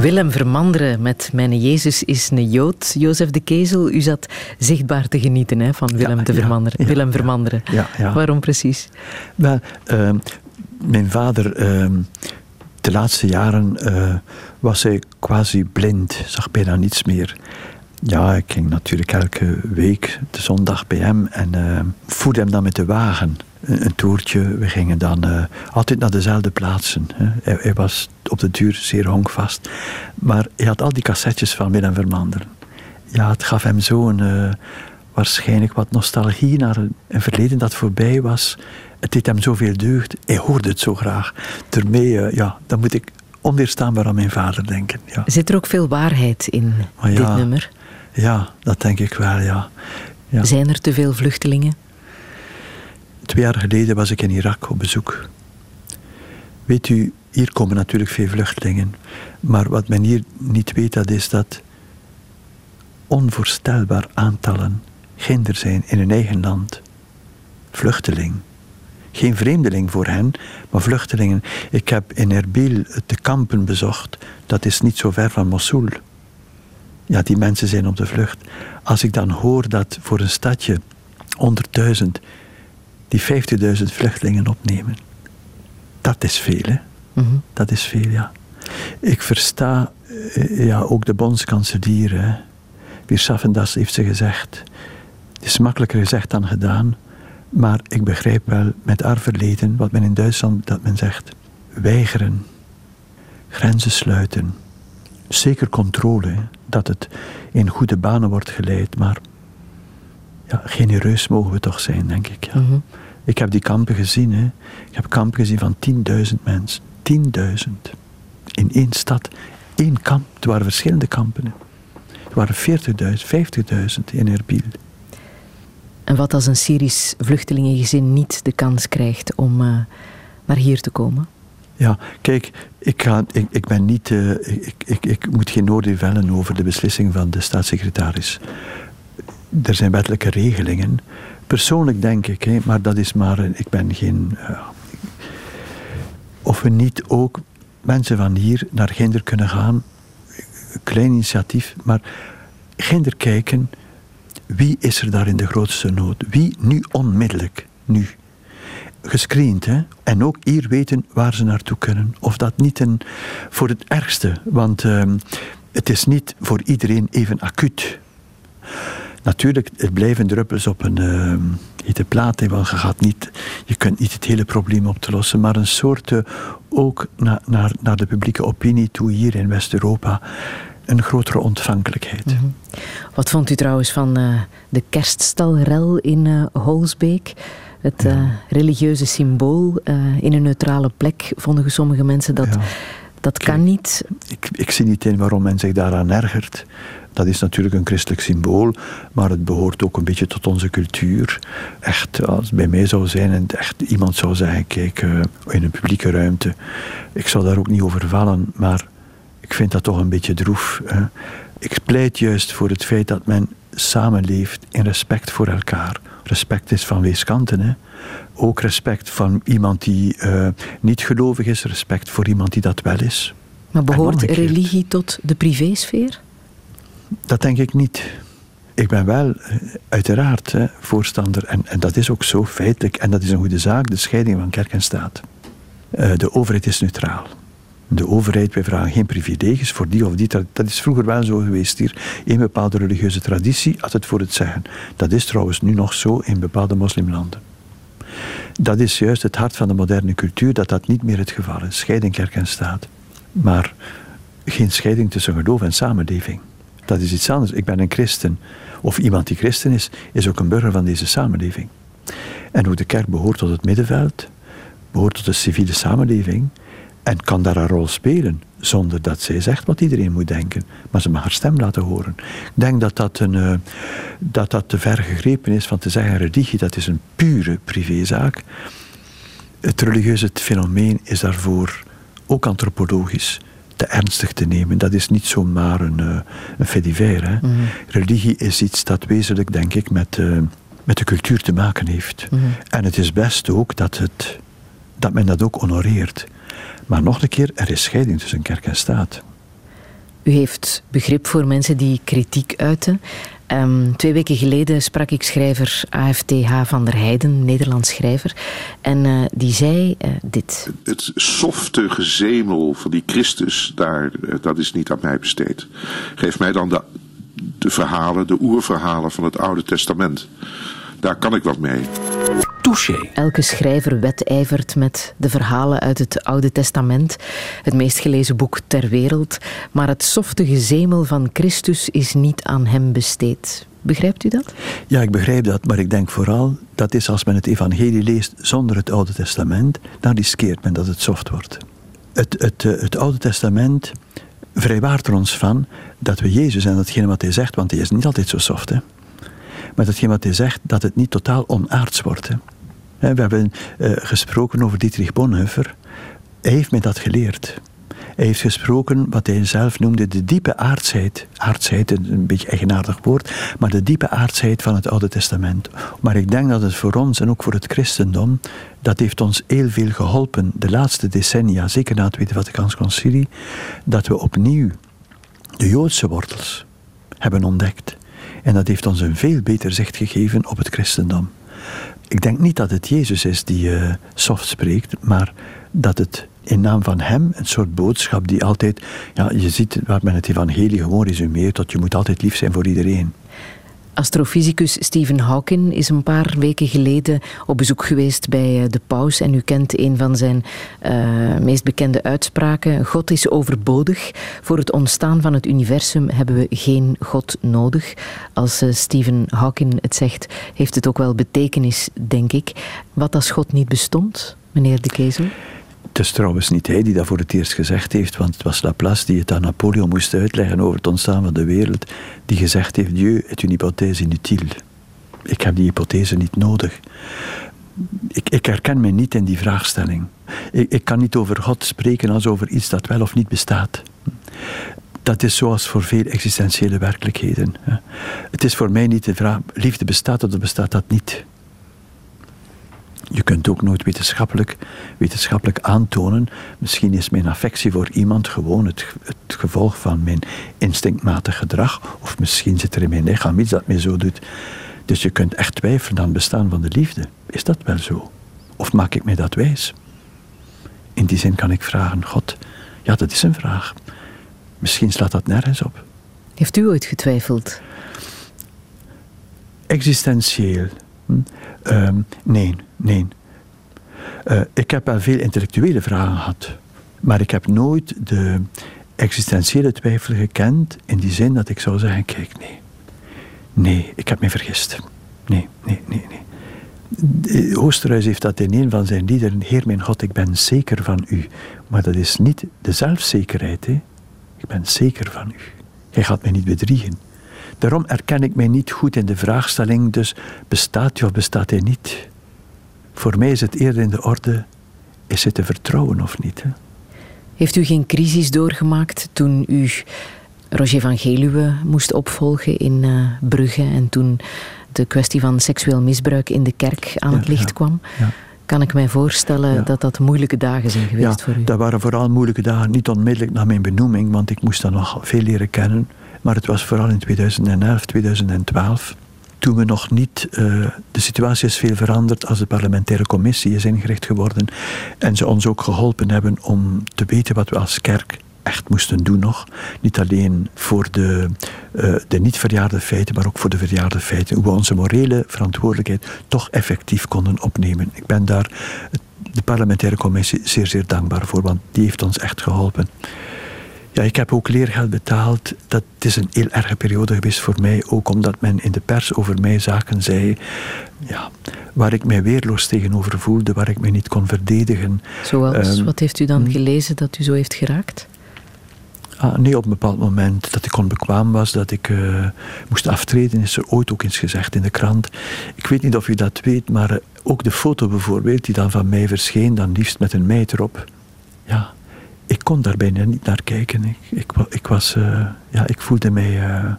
Willem Vermanderen met Mijn Jezus is een Jood. Jozef de Kezel, u zat zichtbaar te genieten hè, van Willem, de Vermanderen. ja, Willem Vermanderen. Ja, ja. Waarom precies? Wel, ehm, mijn vader, ehm, de laatste jaren eh, was hij quasi blind, zag bijna niets meer. Ja, ik ging natuurlijk elke week de zondag bij hem en uh, voerde hem dan met de wagen. Een, een toertje. We gingen dan eh, altijd naar dezelfde plaatsen. Hè. Hij, hij was op de duur zeer honkvast. Maar hij had al die cassettes van Willem Vermanderen. Ja, het gaf hem zo'n uh, waarschijnlijk wat nostalgie naar een, een, verleden dat voorbij was. Het deed hem zoveel deugd. Hij hoorde het zo graag. Daarmee, uh, ja, dan moet ik onweerstaanbaar aan mijn vader denken. Ja. Zit er ook veel waarheid in dit nummer? Ja, dat denk ik wel, ja. ja. Zijn er te veel vluchtelingen? Twee jaar geleden was ik in Irak op bezoek. Weet u, hier komen natuurlijk veel vluchtelingen. Maar wat men hier niet weet, dat is dat onvoorstelbaar aantallen ginder zijn in hun eigen land. Vluchteling. Geen vreemdeling voor hen, maar vluchtelingen. Ik heb in Erbil de kampen bezocht. Dat is niet zo ver van Mosul. Ja, die mensen zijn op de vlucht. Als ik dan hoor dat voor een stadje 100.000 die 50.000 vluchtelingen opnemen. Dat is veel, hè? Mhm. Dat is veel, ja. Ik versta eh, ja, ook de bondskanselier. Hè. Wie Schaffendas heeft ze gezegd. Het is makkelijker gezegd dan gedaan. Maar ik begrijp wel met haar verleden, wat men in Duitsland dat men zegt. Weigeren. Grenzen sluiten. zeker controle, dat het in goede banen wordt geleid, maar ja, genereus mogen we toch zijn, denk ik. Ja. Mhm. Ik heb die kampen gezien. Hè. Ik heb kampen gezien van 10.000 mensen. 10.000. In één stad. één kamp. Het waren verschillende kampen. Hè. Het waren 40.000, 50.000 in Erbil. En wat als een Syrisch vluchtelingengezin niet de kans krijgt om uh, naar hier te komen? Ja, kijk, ik, ga, ik, ik ben niet. Uh, ik, ik, ik moet geen oordeel vellen over de beslissing van de staatssecretaris. Er zijn wettelijke regelingen. Persoonlijk denk ik, maar dat is maar. Ik ben geen. Uh, of we niet ook mensen van hier naar Ginder kunnen gaan. Klein initiatief, maar Ginder kijken. Wie is er daar in de grootste nood? Wie nu onmiddellijk? Nu gescreend. Hè? En ook hier weten waar ze naartoe kunnen. Of dat niet een, voor het ergste, want uh, het is niet voor iedereen even acuut. Natuurlijk, het blijven druppels op een uh, hete plaat. Want je, gaat niet, je kunt niet het hele probleem op te lossen. Maar een soort, uh, ook na, naar, naar de publieke opinie toe hier in West-Europa, een grotere ontvankelijkheid. Mm -hmm. Wat vond u trouwens van uh, de kerststalrel in uh, Holsbeek? Het ja. religieuze symbool in een neutrale plek vonden sommige mensen dat ja. dat kan niet. Ik, ik zie niet in waarom men zich daaraan ergert. Dat is natuurlijk een christelijk symbool, maar het behoort ook een beetje tot onze cultuur. Echt, als het bij mij zou zijn en echt iemand zou zeggen: kijk, uh, in een publieke ruimte, ik zou daar ook niet over vallen, maar ik vind dat toch een beetje droef. Hè. Ik pleit juist voor het feit dat men samenleeft in respect voor elkaar respect is van weeskanten. Hè. Ook respect van iemand die uh, niet gelovig is, respect voor iemand die dat wel is. Maar behoort religie tot de privésfeer? Dat denk ik niet. Ik ben wel uh, uiteraard hè, voorstander, en, dat is ook zo feitelijk, en dat is een goede zaak, de scheiding van kerk en staat. Uh, de overheid is neutraal. De overheid, wij vragen geen privileges voor die of die. Dat is vroeger wel zo geweest hier. Een bepaalde religieuze traditie had het voor het zeggen. Dat is trouwens nu nog zo in bepaalde moslimlanden. Dat is juist het hart van de moderne cultuur, dat dat niet meer het geval is. Scheiding kerk en staat. Maar geen scheiding tussen geloof en samenleving. Dat is iets anders. Ik ben een christen. Of iemand die christen is, is ook een burger van deze samenleving. En hoe de kerk behoort tot het middenveld, behoort tot de civiele samenleving, en kan daar een rol spelen, zonder dat zij zegt wat iedereen moet denken. Maar ze mag haar stem laten horen. Ik denk dat dat, een, uh, dat, dat te ver gegrepen is van te zeggen, religie, dat is een pure privézaak. Het religieuze fenomeen is daarvoor ook antropologisch te ernstig te nemen. Dat is niet zomaar een, uh, een fait divers. Hè. Mm -hmm. Religie is iets dat wezenlijk, denk ik, met, uh, met de cultuur te maken heeft. Mm -hmm. En het is best ook dat, het, dat men dat ook honoreert. Maar nog een keer, er is scheiding tussen kerk en staat. U heeft begrip voor mensen die kritiek uiten. Um, twee weken geleden sprak ik schrijver AFTH van der Heijden, Nederlands schrijver. En uh, die zei uh, dit. Het softe gezemel van die Christus, daar, dat is niet aan mij besteed. Geef mij dan de, de verhalen, de oerverhalen van het Oude Testament. Daar kan ik wat mee. Touché. Elke schrijver wedijvert met de verhalen uit het Oude Testament, het meest gelezen boek ter wereld, maar het softe gezemel van Christus is niet aan hem besteed. Begrijpt u dat? Ja, ik begrijp dat, maar ik denk vooral dat is als men het evangelie leest zonder het Oude Testament, dan riskeert men dat het soft wordt. Het, het, het, het Oude Testament vrijwaart er ons van dat we Jezus en datgene wat hij zegt, want hij is niet altijd zo soft, hè? Maar datgene wat hij zegt, dat het niet totaal onaards wordt. We hebben uh, gesproken over Dietrich Bonhoeffer. Hij heeft mij dat geleerd. Hij heeft gesproken wat hij zelf noemde de diepe aardsheid. Aardsheid, een beetje eigenaardig woord, maar de diepe aardsheid van het Oude Testament. Maar ik denk dat het voor ons en ook voor het christendom, dat heeft ons heel veel geholpen de laatste decennia, zeker na het Tweede Vaticaans Concilie, dat we opnieuw de Joodse wortels hebben ontdekt. En dat heeft ons een veel beter zicht gegeven op het christendom. Ik denk niet dat het Jezus is die uh, soft spreekt, maar dat het in naam van Hem een soort boodschap die altijd, ja, je ziet waar men het evangelie gewoon resumeert, dat je moet altijd lief zijn voor iedereen. Astrofysicus Stephen Hawking is een paar weken geleden op bezoek geweest bij eh, de paus. En u kent een van zijn uh, meest bekende uitspraken. God is overbodig. Voor het ontstaan van het universum hebben we geen God nodig. Als uh, Stephen Hawking het zegt, heeft het ook wel betekenis, denk ik. Wat als God niet bestond, meneer de Kezel? Het is trouwens niet hij die dat voor het eerst gezegd heeft, want het was Laplace die het aan Napoleon moest uitleggen over het ontstaan van de wereld, die gezegd heeft: Dieu est une hypothèse inutile. Ik heb die hypothese niet nodig. Ik, ik herken mij niet in die vraagstelling. Ik, ik kan niet over God spreken als over iets dat wel of niet bestaat. Dat is zoals voor veel existentiële werkelijkheden. Het is voor mij niet de vraag: liefde bestaat of bestaat dat niet? Je kunt ook nooit wetenschappelijk, wetenschappelijk aantonen. Misschien is mijn affectie voor iemand gewoon het, het gevolg van mijn instinctmatig gedrag. Of misschien zit er in mijn lichaam iets dat mij zo doet. Dus je kunt echt twijfelen aan het bestaan van de liefde. Is dat wel zo? Of maak ik mij dat wijs? In die zin kan ik vragen, God, ja, dat is een vraag. Misschien slaat dat nergens op. Heeft u ooit getwijfeld? Existentieel. Hm? Um, nee, nee. Uh, ik heb wel veel intellectuele vragen gehad. Maar ik heb nooit de existentiële twijfel gekend in die zin dat ik zou zeggen: kijk, nee. Nee, ik heb me vergist. Nee, nee, nee, nee. Oosterhuis heeft dat in een van zijn liederen: Heer mijn God, ik ben zeker van u. Maar dat is niet de zelfzekerheid. Hè? Ik ben zeker van u. Hij gaat mij niet bedriegen. Daarom erken ik mij niet goed in de vraagstelling, dus bestaat hij of bestaat hij niet? Voor mij is het eerder in de orde, is het te vertrouwen of niet? Hè? Heeft u geen crisis doorgemaakt toen u Roger van Geluwe moest opvolgen in uh, Brugge en toen de kwestie van seksueel misbruik in de kerk aan het licht kwam? Ja. Kan ik mij voorstellen dat dat moeilijke dagen zijn geweest voor u? Dat waren vooral moeilijke dagen, niet onmiddellijk na mijn benoeming, want ik moest dan nog veel leren kennen. Maar het was vooral in 2011, 2012 toen we nog niet. Uh, de situatie is veel veranderd als de parlementaire commissie is ingericht geworden. En ze ons ook geholpen hebben om te weten wat we als kerk echt moesten doen nog. Niet alleen voor de, uh, de niet verjaarde feiten, maar ook voor de verjaarde feiten. Hoe we onze morele verantwoordelijkheid toch effectief konden opnemen. Ik ben daar de parlementaire commissie zeer, zeer dankbaar voor, want die heeft ons echt geholpen. Ja, ik heb ook leergeld betaald. Dat is een heel erge periode geweest voor mij. Ook omdat men in de pers over mij zaken zei. Ja, waar ik mij weerloos tegenover voelde, waar ik mij niet kon verdedigen. Zoals, um, wat heeft u dan hm? gelezen dat u zo heeft geraakt? Ah, nee, op een bepaald moment dat ik onbekwaam was, dat ik uh, moest aftreden, is er ooit ook eens gezegd in de krant. Ik weet niet of u dat weet, maar uh, ook de foto bijvoorbeeld, die dan van mij verscheen, dan liefst met een meid erop. Ja, ik kon daar bijna niet naar kijken. Ik, ik, ik was, uh, ja, ik voelde mij, uh,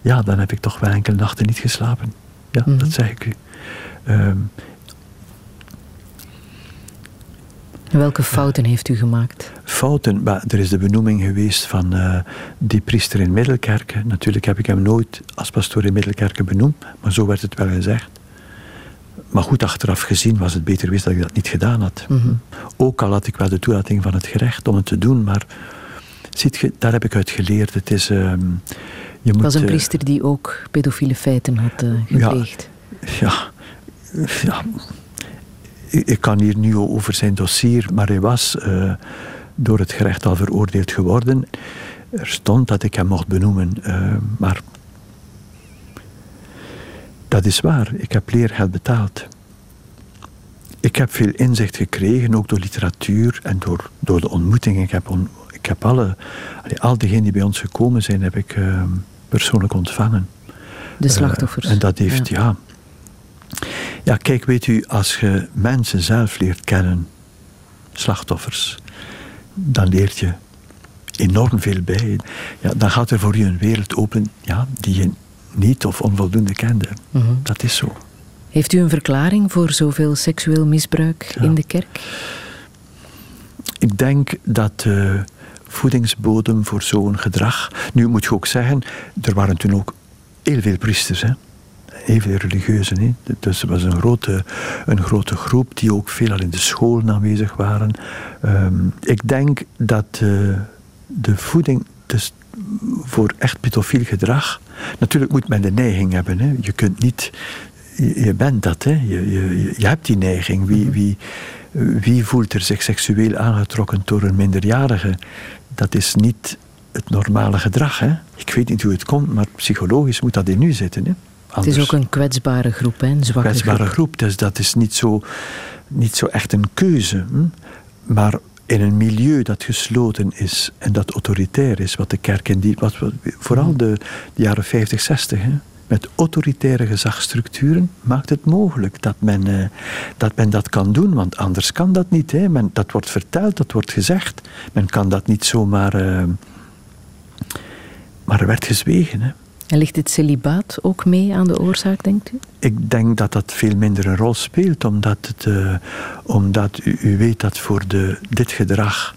ja, dan heb ik toch wel enkele nachten niet geslapen. Ja, mm -hmm. dat zeg ik u. Um, Welke fouten heeft u gemaakt? Fouten, maar er is de benoeming geweest van uh, die priester in Middelkerken. Natuurlijk heb ik hem nooit als pastoor in Middelkerken benoemd, maar zo werd het wel gezegd. Maar goed, achteraf gezien was het beter geweest dat ik dat niet gedaan had. Mm -hmm. Ook al had ik wel de toelating van het gerecht om het te doen, maar ziet je, daar heb ik uit geleerd. Het is, uh, je moet, was een priester die ook pedofiele feiten had uh, gepleegd. Ja, ja, ja, ik kan hier nu over zijn dossier, maar hij was uh, door het gerecht al veroordeeld geworden. Er stond dat ik hem mocht benoemen, maar dat is waar, ik heb leergeld betaald. Ik heb veel inzicht gekregen, ook door literatuur en door, door de ontmoetingen. Ik heb, on, ik heb alle, al diegenen die bij ons gekomen zijn, heb ik uh, persoonlijk ontvangen. De slachtoffers. Uh, en dat heeft, ja. ja. Ja, kijk, weet u, als je mensen zelf leert kennen, slachtoffers, dan leert je enorm veel bij. Ja, dan gaat er voor je een wereld open ja, die je niet of onvoldoende kende. Mm -hmm. Dat is zo. Heeft u een verklaring voor zoveel seksueel misbruik ja. in de kerk? Ik denk dat de voedingsbodem voor zo'n gedrag. Nu moet je ook zeggen, er waren toen ook heel veel priesters. Hè? Heel veel religieuzen. Hè? Dus er was een grote, een grote groep die ook veelal in de scholen aanwezig waren. Um, ik denk dat uh, de voeding. Dus voor echt pedofiel gedrag. Natuurlijk moet men de neiging hebben. Hè. Je kunt niet. Je, bent dat, hè. Je, je, je hebt die neiging. Wie, mhm. wie, wie voelt er zich seksueel aangetrokken door een minderjarige? Dat is niet het normale gedrag. Hè? Ik weet niet hoe het komt, maar psychologisch moet dat in u zitten. Hè? Het is ook een kwetsbare groep, hè? een zwakke kwetsbare groep. Dus dat is niet zo, niet zo echt een keuze. Hm? Maar in een milieu dat gesloten is en dat autoritair is, wat de kerk in die, wat, vooral de, jaren 50, 60, hè, met autoritaire gezagstructuren, maakt het mogelijk dat men, eh, dat men dat kan doen, want anders kan dat niet. Hè. Men, dat wordt verteld, dat wordt gezegd. Men kan dat niet zomaar. Uh, maar er werd gezwegen. Hè. En ligt het celibaat ook mee aan de oorzaak, denkt u? Ik denk dat dat veel minder een rol speelt, omdat, het, uh, omdat u, u, weet dat voor de, dit gedrag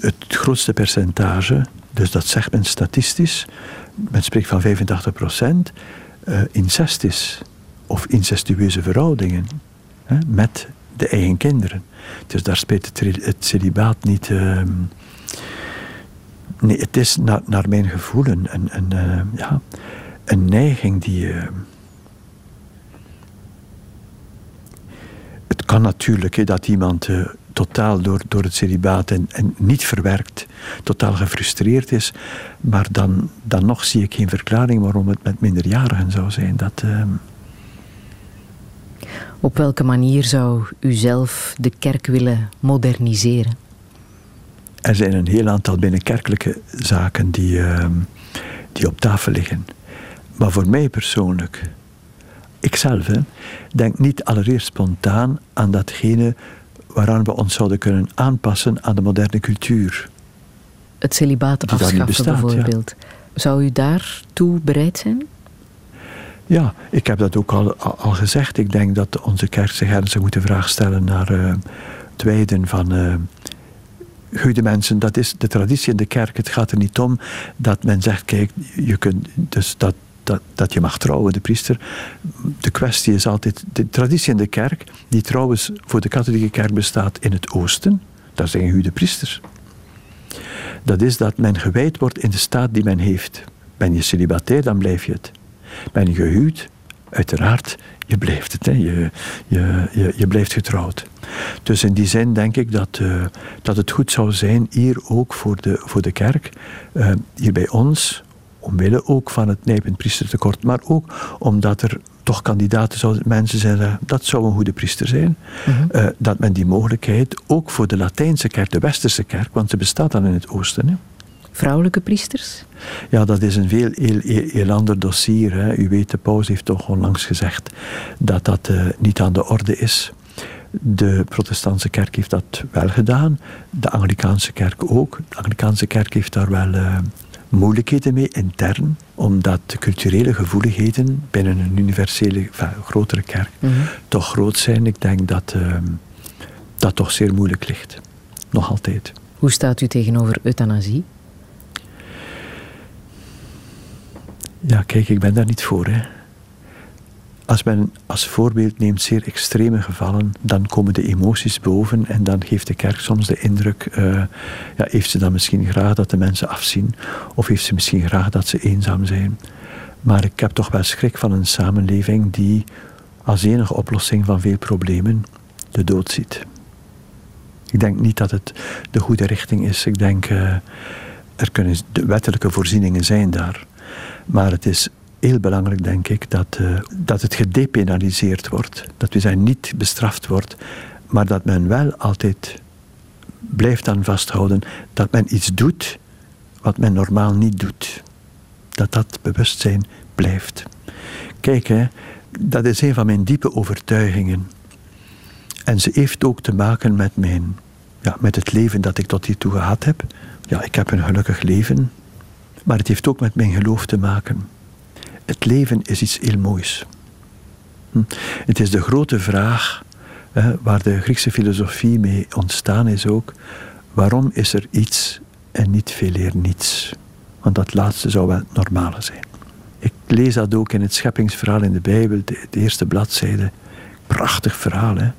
het grootste percentage, dus dat zegt men statistisch, men spreekt van 85 procent, uh, incest is. Of incestueuze verhoudingen hè, met de eigen kinderen. Dus daar speelt het, het celibaat niet. Uh, Nee, het is naar, mijn gevoel een, een, uh, ja, een neiging die. Uh, het kan natuurlijk he, dat iemand uh, totaal door, door het celibaat en, en niet verwerkt, totaal gefrustreerd is. Maar dan, dan nog zie ik geen verklaring waarom het met minderjarigen zou zijn. Dat, Op welke manier zou u zelf de kerk willen moderniseren? Er zijn een heel aantal binnenkerkelijke zaken die, uh, die op tafel liggen. Maar voor mij persoonlijk, ikzelf, hè, denk niet allereerst spontaan aan datgene waaraan we ons zouden kunnen aanpassen aan de moderne cultuur. Het celibaat afschaffen bestaat, bijvoorbeeld. Zou u daartoe bereid zijn? Ja, ik heb dat ook al, al gezegd. Ik denk dat onze kerk zich ernstig moet de vraag stellen naar uh, het wijden van uh, goede mensen, dat is de traditie in de kerk. Het gaat er niet om dat men zegt, kijk, je kunt, dus dat, dat, dat je mag trouwen, de priester. De kwestie is altijd, de traditie in de kerk, die trouwens voor de katholieke kerk bestaat in het oosten, daar zijn goede priesters. Dat is dat men gewijd wordt in de staat die men heeft. Ben je celibatair, dan blijf je het. Ben je gehuwd, uiteraard, je blijft het. Hè. Je, je, je, je blijft getrouwd. Dus in die zin denk ik dat, uh, dat het goed zou zijn, hier ook voor de, voor de kerk, uh, hier bij ons, omwille ook van het nijpend priestertekort, maar ook omdat er toch kandidaten zouden, mensen zijn, dat zou een goede priester zijn, -hmm. uh, dat men die mogelijkheid ook voor de Latijnse kerk, de Westerse kerk, want ze bestaat dan in het oosten. Hè, vrouwelijke priesters? Ja, dat is een veel heel, heel, ander dossier. Hè. U weet, de paus heeft toch onlangs gezegd dat dat uh, niet aan de orde is. De protestantse kerk heeft dat wel gedaan. De Anglikaanse kerk ook. De Anglikaanse kerk heeft daar wel uh, moeilijkheden mee intern, omdat de culturele gevoeligheden binnen een universele, enfin, grotere kerk mm -hmm. toch groot zijn. Ik denk dat uh, dat toch zeer moeilijk ligt. Nog altijd. Hoe staat u tegenover euthanasie? Ja, kijk, ik ben daar niet voor. Hè. Als men als voorbeeld neemt zeer extreme gevallen, dan komen de emoties boven en dan geeft de kerk soms de indruk, uh, ja, heeft ze dan misschien graag dat de mensen afzien of heeft ze misschien graag dat ze eenzaam zijn. Maar ik heb toch wel schrik van een samenleving die als enige oplossing van veel problemen de dood ziet. Ik denk niet dat het de goede richting is. Ik denk, uh, er kunnen wettelijke voorzieningen zijn daar. Maar het is heel belangrijk, denk ik, dat, uh, dat het gedepenaliseerd wordt. Dat we zijn niet bestraft wordt, maar dat men wel altijd blijft aan vasthouden dat men iets doet wat men normaal niet doet. Dat dat bewustzijn blijft. Kijk, hè, dat is een van mijn diepe overtuigingen. En ze heeft ook te maken met, mijn, ja, met het leven dat ik tot hiertoe gehad heb. Ja, ik heb een gelukkig leven. Maar het heeft ook met mijn geloof te maken. Het leven is iets heel moois. Hm. Het is de grote vraag hè, waar de Griekse filosofie mee ontstaan is ook. Waarom is er iets en niet veel eer niets? Want dat laatste zou wel het normale zijn. Ik lees dat ook in het scheppingsverhaal in de Bijbel, de, de eerste bladzijde. Prachtig verhaal, hè?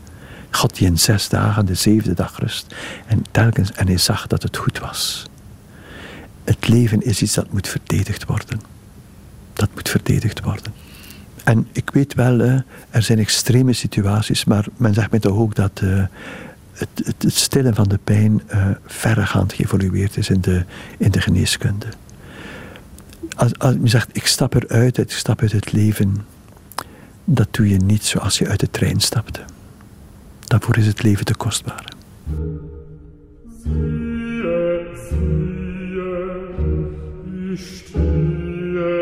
God die in zes dagen de zevende dag rust. En telkens, en hij zag dat het goed was. Het leven is iets dat moet verdedigd worden. Dat moet verdedigd worden. En ik weet wel, er zijn extreme situaties, maar men zegt mij toch ook dat uh, het, het, stillen van de pijn uh, verregaand geëvolueerd is in de, in de geneeskunde. Als, als je zegt, ik stap eruit, ik stap uit het leven, dat doe je niet zoals je uit de trein stapte. Daarvoor is het leven te kostbaar.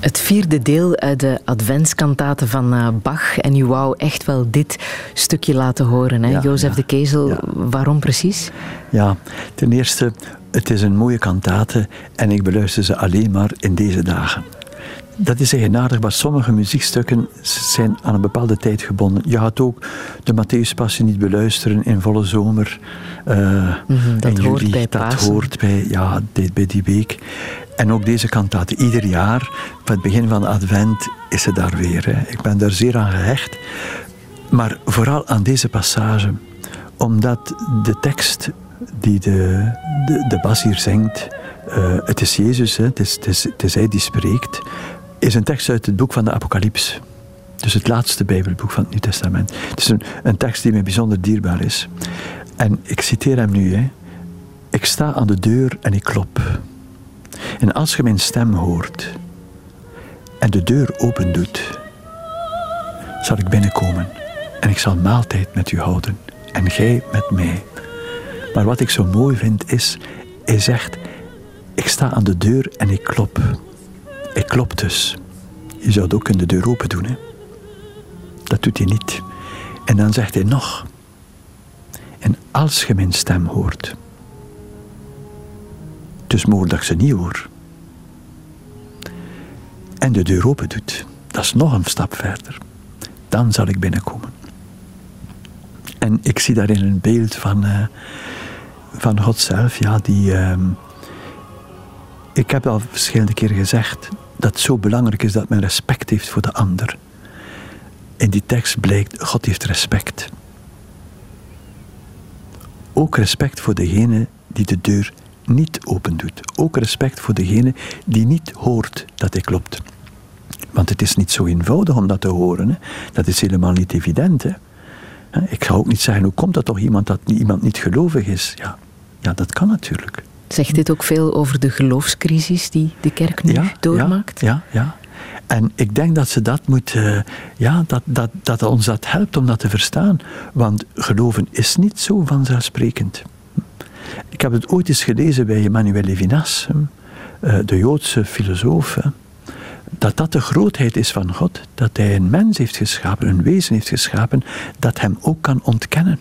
Het vierde deel uit de adventskantaten van eh, Bach. En u wou echt wel dit stukje laten horen, hè? Ja, Jozef ja, de Kezel. ja. Waarom precies? Ja, ten eerste, het is een mooie kantate en ik beluister ze alleen maar in deze dagen. Dat is eigenaardig, maar sommige muziekstukken zijn aan een bepaalde tijd gebonden. Je gaat ook de Matthäuspassie niet beluisteren in volle zomer. Mhm, dat in hoort bij Dat Pasen. hoort bij, ja, dit- bij die week. En ook deze kantate. Ieder jaar, van het begin van advent, is ze daar weer. Hè. Ik ben daar zeer aan gehecht. Maar vooral aan deze passage, omdat de tekst die de, de, de bas hier zingt, eh, het is Jezus, hè, het, is, het, is, hij die spreekt, is een tekst uit het boek van de Apocalyps. Dus het laatste Bijbelboek van het Nieuw Testament. Het is een, een tekst die mij bijzonder dierbaar is. En ik citeer hem nu. Hè. Ik sta aan de deur en ik klop. En als je mijn stem hoort en de deur open doet, zal ik binnenkomen en ik zal maaltijd met u houden en jij met mij. Maar wat ik zo mooi vind is, hij zegt, ik sta aan de deur en ik klop. Ik klop dus. Je zou het ook in de deur open doen. Hè? Dat doet hij niet. En dan zegt hij nog, en als je mijn stem hoort, is mogelijk dat ik ze niet hoor, en de deur open doet, dat is nog een stap verder, dan zal ik binnenkomen. En ik zie daarin een beeld van, uh, van God zelf, ja, die. Uh, ik heb al verschillende keren gezegd dat het zo belangrijk is dat men respect heeft voor de ander. In die tekst blijkt, God heeft respect. Ook respect voor degene die de deur niet open doet. Ook respect voor degene die niet hoort dat hij klopt. Want het is niet zo eenvoudig om dat te horen. Hè. Dat is helemaal niet evident. Hè. Ik ga ook niet zeggen, hoe komt dat toch iemand dat iemand niet gelovig is? Ja, ja dat kan natuurlijk. Zegt dit ook veel over de geloofscrisis die de kerk nu doormaakt? Ja, ja, ja. En ik denk dat ze dat moet, uh, ja, dat, dat, dat ons dat helpt om dat te verstaan. Want geloven is niet zo vanzelfsprekend. Ik heb het ooit eens gelezen bij Emmanuel Levinas, uh, de Joodse filosoof. Dat dat de grootheid is van God. Dat hij een mens heeft geschapen, een wezen heeft geschapen, dat hem ook kan ontkennen.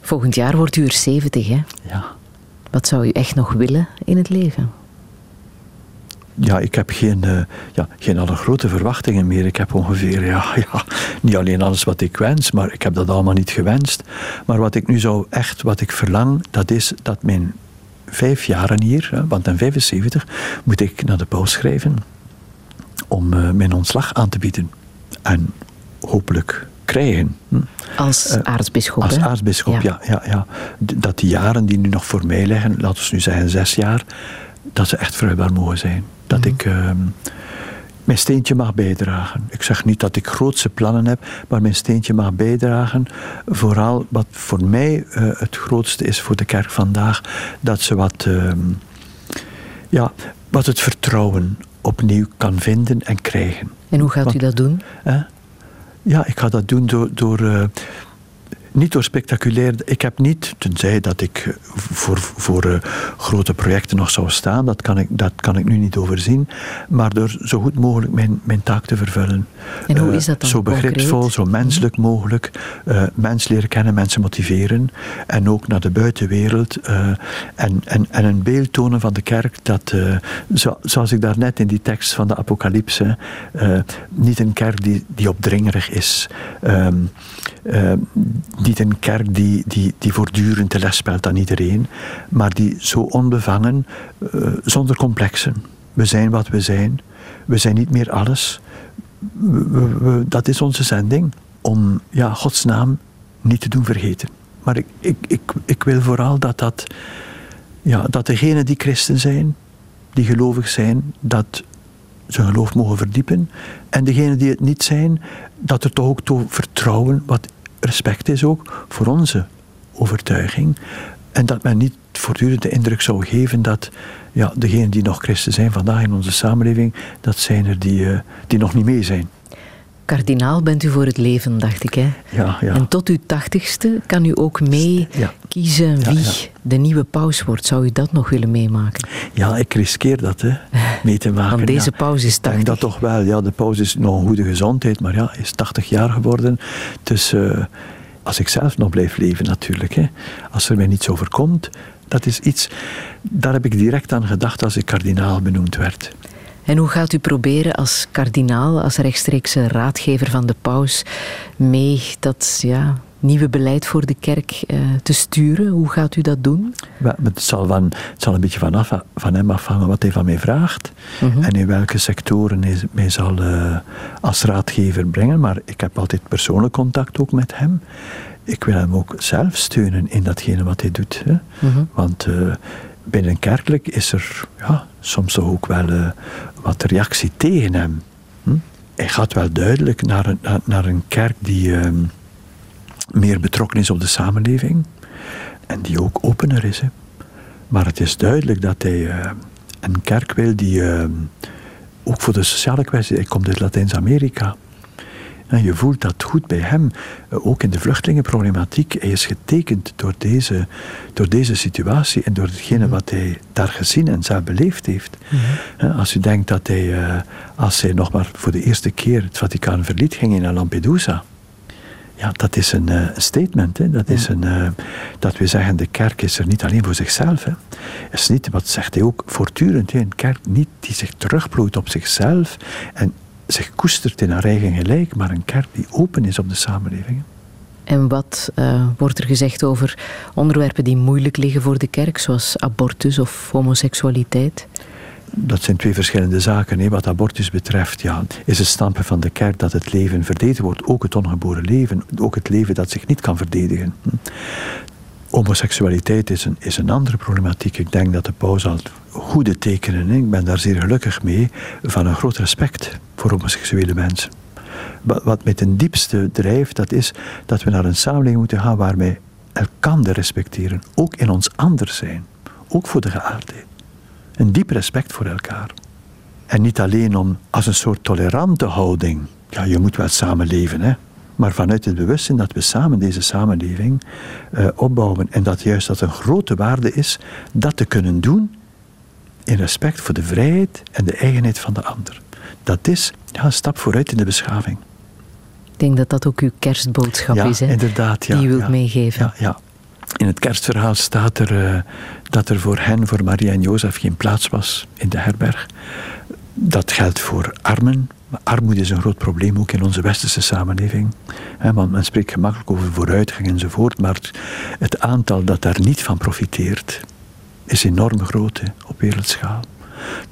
Volgend jaar wordt u er 70, hè? Ja. Wat zou u echt nog willen in het leven? Ja, ik heb geen, uh, ja, geen alle grote verwachtingen meer. Ik heb ongeveer, ja, [laughs] ja, niet alleen alles wat ik wens, maar ik heb dat allemaal niet gewenst. Maar wat ik nu zou echt, wat ik verlang, dat is dat mijn vijf jaren hier, hè, want in 75 moet ik naar de paus schrijven om uh, mijn ontslag aan te bieden. En hopelijk krijgen. Hm. Als uh, aartsbisschop, Als aartsbisschop, ja. Ja, ja, Dat die jaren die nu nog voor mij liggen, laten we nu zeggen zes jaar, dat ze echt vruchtbaar mogen zijn. Dat mm. ik uh, mijn steentje mag bijdragen. Ik zeg niet dat ik grootse plannen heb, maar mijn steentje mag bijdragen. Vooral wat voor mij uh, het grootste is voor de kerk vandaag, dat ze wat, uh, ja, wat het vertrouwen opnieuw kan vinden en krijgen. En hoe gaat Want, u dat doen? ja, ik ga dat doen door. door uh, niet door spectaculair. Ik heb niet, tenzij dat ik voor, voor uh, grote projecten nog zou staan, dat kan, ik, dat kan ik nu niet overzien, maar door zo goed mogelijk mijn, mijn taak te vervullen. En hoe is dat dan? Uh, zo begripsvol, concreet? zo menselijk -hmm. mogelijk. Uh, mensen leren kennen, mensen motiveren. En ook naar de buitenwereld. en, en, en een beeld tonen van de kerk dat, zo, zoals ik daarnet in die tekst van de Apocalypse, niet een kerk die, die opdringerig is. Um, niet een kerk die, die, die voortdurend de les aan iedereen, maar die zo onbevangen, uh, zonder complexen. We zijn wat we zijn. We zijn niet meer alles. Dat is onze zending. Om ja, Gods naam niet te doen vergeten. Maar ik, ik, ik, ik wil vooral dat, dat, ja, dat degenen die christen zijn, die gelovig zijn, dat ze geloof mogen verdiepen. En degenen die het niet zijn, dat er toch ook toe vertrouwen, wat respect is ook voor onze overtuiging. En dat men niet voortdurend de indruk zou geven dat ja, degenen die nog christen zijn vandaag in onze samenleving, dat zijn er die, uh, die nog niet mee zijn. Kardinaal bent u voor het leven, dacht ik. Hè? Ja, ja. En tot uw tachtigste kan u ook mee ja. kiezen wie ja, de nieuwe paus wordt. Zou u dat nog willen meemaken? Ja, ik riskeer dat hè, [laughs] mee te maken. Want deze paus is 80. Ik denk dat toch wel. Ja, de paus is nog een goede gezondheid, maar ja, is 80 jaar geworden. Dus uh, als ik zelf nog blijf leven natuurlijk. Hè, als er mij niets overkomt, dat is iets... Daar heb ik direct aan gedacht als ik kardinaal benoemd werd. En hoe gaat u proberen als kardinaal, als rechtstreekse raadgever van de paus, mee dat ja, nieuwe beleid voor de kerk uh, te sturen? Hoe gaat u dat doen? Het zal, van, het zal een beetje van, af, van hem afhangen wat hij van mij vraagt mm -hmm. en in welke sectoren hij mij zal uh, als raadgever brengen. Maar ik heb altijd persoonlijk contact ook met hem. Ik wil hem ook zelf steunen in datgene wat hij doet. Hè? Mm -hmm. Want uh, binnen kerkelijk is er ja, soms ook wel wat reactie tegen hem. Hm? Hij gaat wel duidelijk naar een, naar, een kerk die uh, meer betrokken is op de samenleving en die ook opener is. Hè. Maar het is duidelijk dat hij uh, een kerk wil die ook voor de sociale kwestie, hij komt uit Latijns-Amerika, En je voelt dat goed bij hem, eh, ook in de vluchtelingenproblematiek. Hij is getekend door deze, door deze situatie en door hetgene Mhm. wat hij daar gezien en zelf beleefd heeft. Eh, Als u denkt dat hij, eh, als hij nog maar voor de eerste keer het Vaticaan verliet, ging hij naar Lampedusa. Ja, dat is een eh, statement. Hè. Dat is een, dat we zeggen, de kerk is er niet alleen voor zichzelf. Hè. Is niet, wat zegt hij ook voortdurend, hè. een kerk niet die zich terugplooit op zichzelf en zich koestert in haar eigen gelijk, maar een kerk die open is op de samenleving. En wat eh, wordt er gezegd over onderwerpen die moeilijk liggen voor de kerk, zoals abortus of homoseksualiteit? Dat zijn twee verschillende zaken. Hè. Wat abortus betreft, ja, is het standpunt van de kerk dat het leven verdedigd wordt, ook het ongeboren leven, ook het leven dat zich niet kan verdedigen. Homoseksualiteit is een, is een andere problematiek. Ik denk dat de paus al goede tekenen, ik ben daar zeer gelukkig mee, van een groot respect voor homoseksuele mensen. Wat, mij ten diepste drijft, dat is dat we naar een samenleving moeten gaan waar wij elkander respecteren, ook in ons anders zijn, ook voor de geaardheid. Een diep respect voor elkaar. En niet alleen om als een soort tolerante houding. Ja, je moet wel samenleven, hè. Maar vanuit het bewustzijn dat we samen deze samenleving eh, opbouwen. En dat juist dat een grote waarde is dat te kunnen doen in respect voor de vrijheid en de eigenheid van de ander. Dat is ja, een stap vooruit in de beschaving. Ik denk dat dat ook uw kerstboodschap ja, is, hè? inderdaad. Ja, die u wilt ja, meegeven. Ja, ja. In het kerstverhaal staat er eh, dat er voor hen, voor Maria en Jozef, geen plaats was in de herberg. Dat geldt voor armen. Armoede is een groot probleem ook in onze westerse samenleving. Want men spreekt gemakkelijk over vooruitgang enzovoort, maar het aantal dat daar niet van profiteert, is enorm groot op wereldschaal.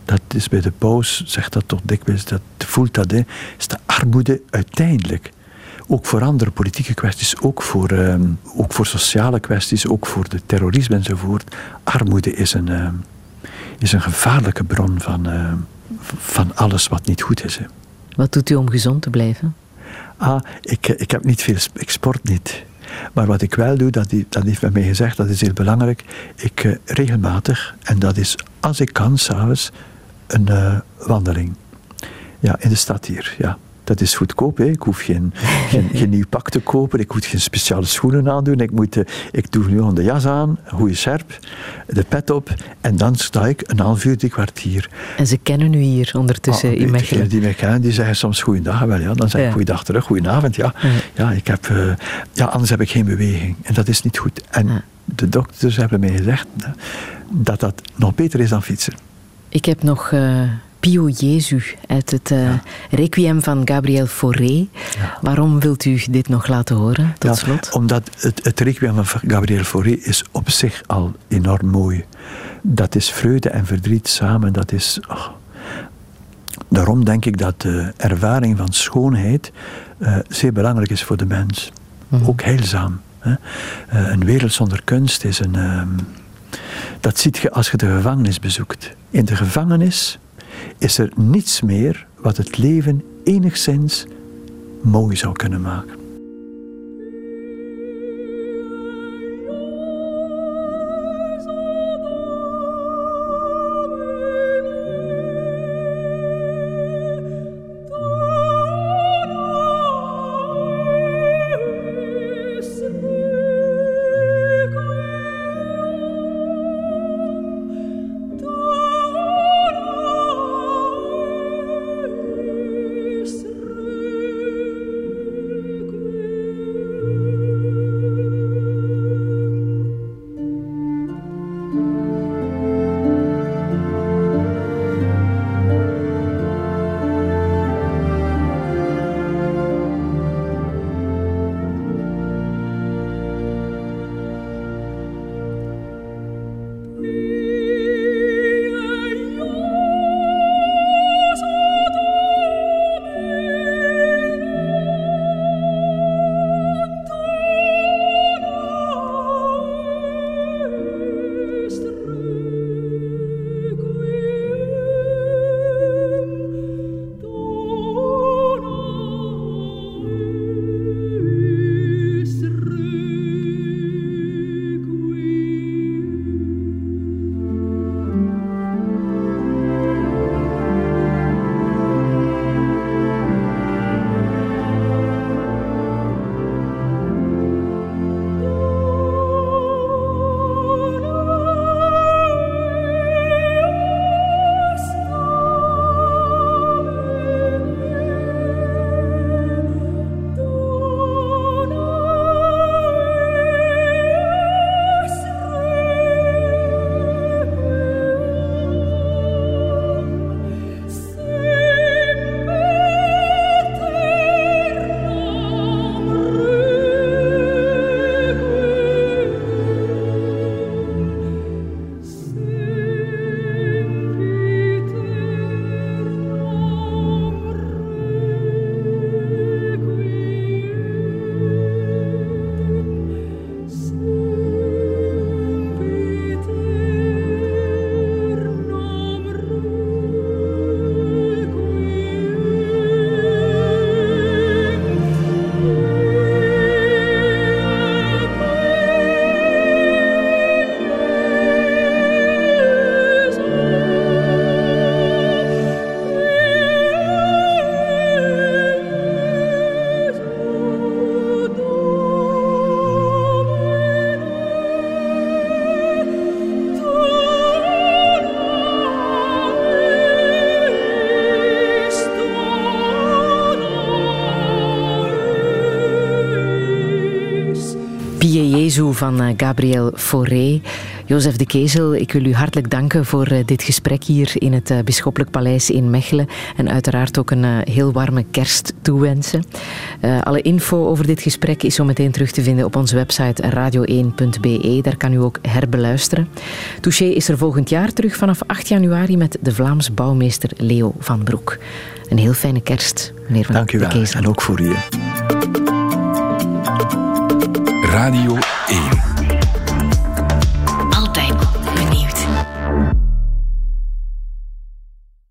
Dat is bij de paus, zegt dat toch dikwijls, dat voelt dat, is de armoede uiteindelijk ook voor andere politieke kwesties, ook voor, ehm, ook voor sociale kwesties, ook voor de terrorisme enzovoort. Armoede is een, ehm, is een gevaarlijke bron van, ehm, van alles wat niet goed is. Hè. Wat doet u om gezond te blijven? Ah, ik, ik heb niet veel, ik sport niet. Maar wat ik wel doe, dat, die- dat heeft men mij gezegd, dat is heel belangrijk. Ik eh, regelmatig, en dat is als ik kan, s'avonds, een eh, wandeling. Ja, in de stad hier, ja. Dat is goedkoop, hè. ik hoef geen, geen, [laughs] geen nieuw pak te kopen, ik moet geen speciale schoenen aandoen. Ik, moet, eh, ik doe nu gewoon de jas aan, goede sjerp, de pet op en dan sta ik een half uur, drie kwartier. En ze kennen u hier ondertussen Ah, in Mechelen. Die mij kennen, die zeggen soms goeiedag. Wel, ja, dan zeg ik Ja. goeiedag terug, goedenavond. Ja. Ja, ik heb, eh, ja, anders heb ik geen beweging. En dat is niet goed. En de dokters hebben mij gezegd eh, dat dat nog beter is dan fietsen. Ik heb nog Pio Jezu uit het eh, Requiem van Gabriel Fauré. Waarom wilt u dit nog laten horen, tot Ja, slot? Omdat het, het requiem van Gabriel Fauré is op zich al enorm mooi. Dat is vreugde en verdriet samen. Dat is... oh. Daarom denk ik dat de ervaring van schoonheid eh, zeer belangrijk is voor de mens. Ook heilzaam. Hè? Eh, een wereld zonder kunst is een... ehm, dat ziet je als je de gevangenis bezoekt. In de gevangenis is er niets meer wat het leven enigszins mooi zou kunnen maken. Van uh, Gabriel Fauré. Jozef de Kezel, ik wil u hartelijk danken voor uh, dit gesprek hier in het uh, Bisschoppelijk Paleis in Mechelen. En uiteraard ook een heel warme kerst toewensen. alle info over dit gesprek is zo meteen terug te vinden op onze website radio1.be. Daar kan u ook herbeluisteren. Touché is er volgend jaar terug vanaf 8 januari met de Vlaams bouwmeester Leo van Broek. Een heel fijne kerst, meneer Van Dank u wel, en ook voor u. Radio 1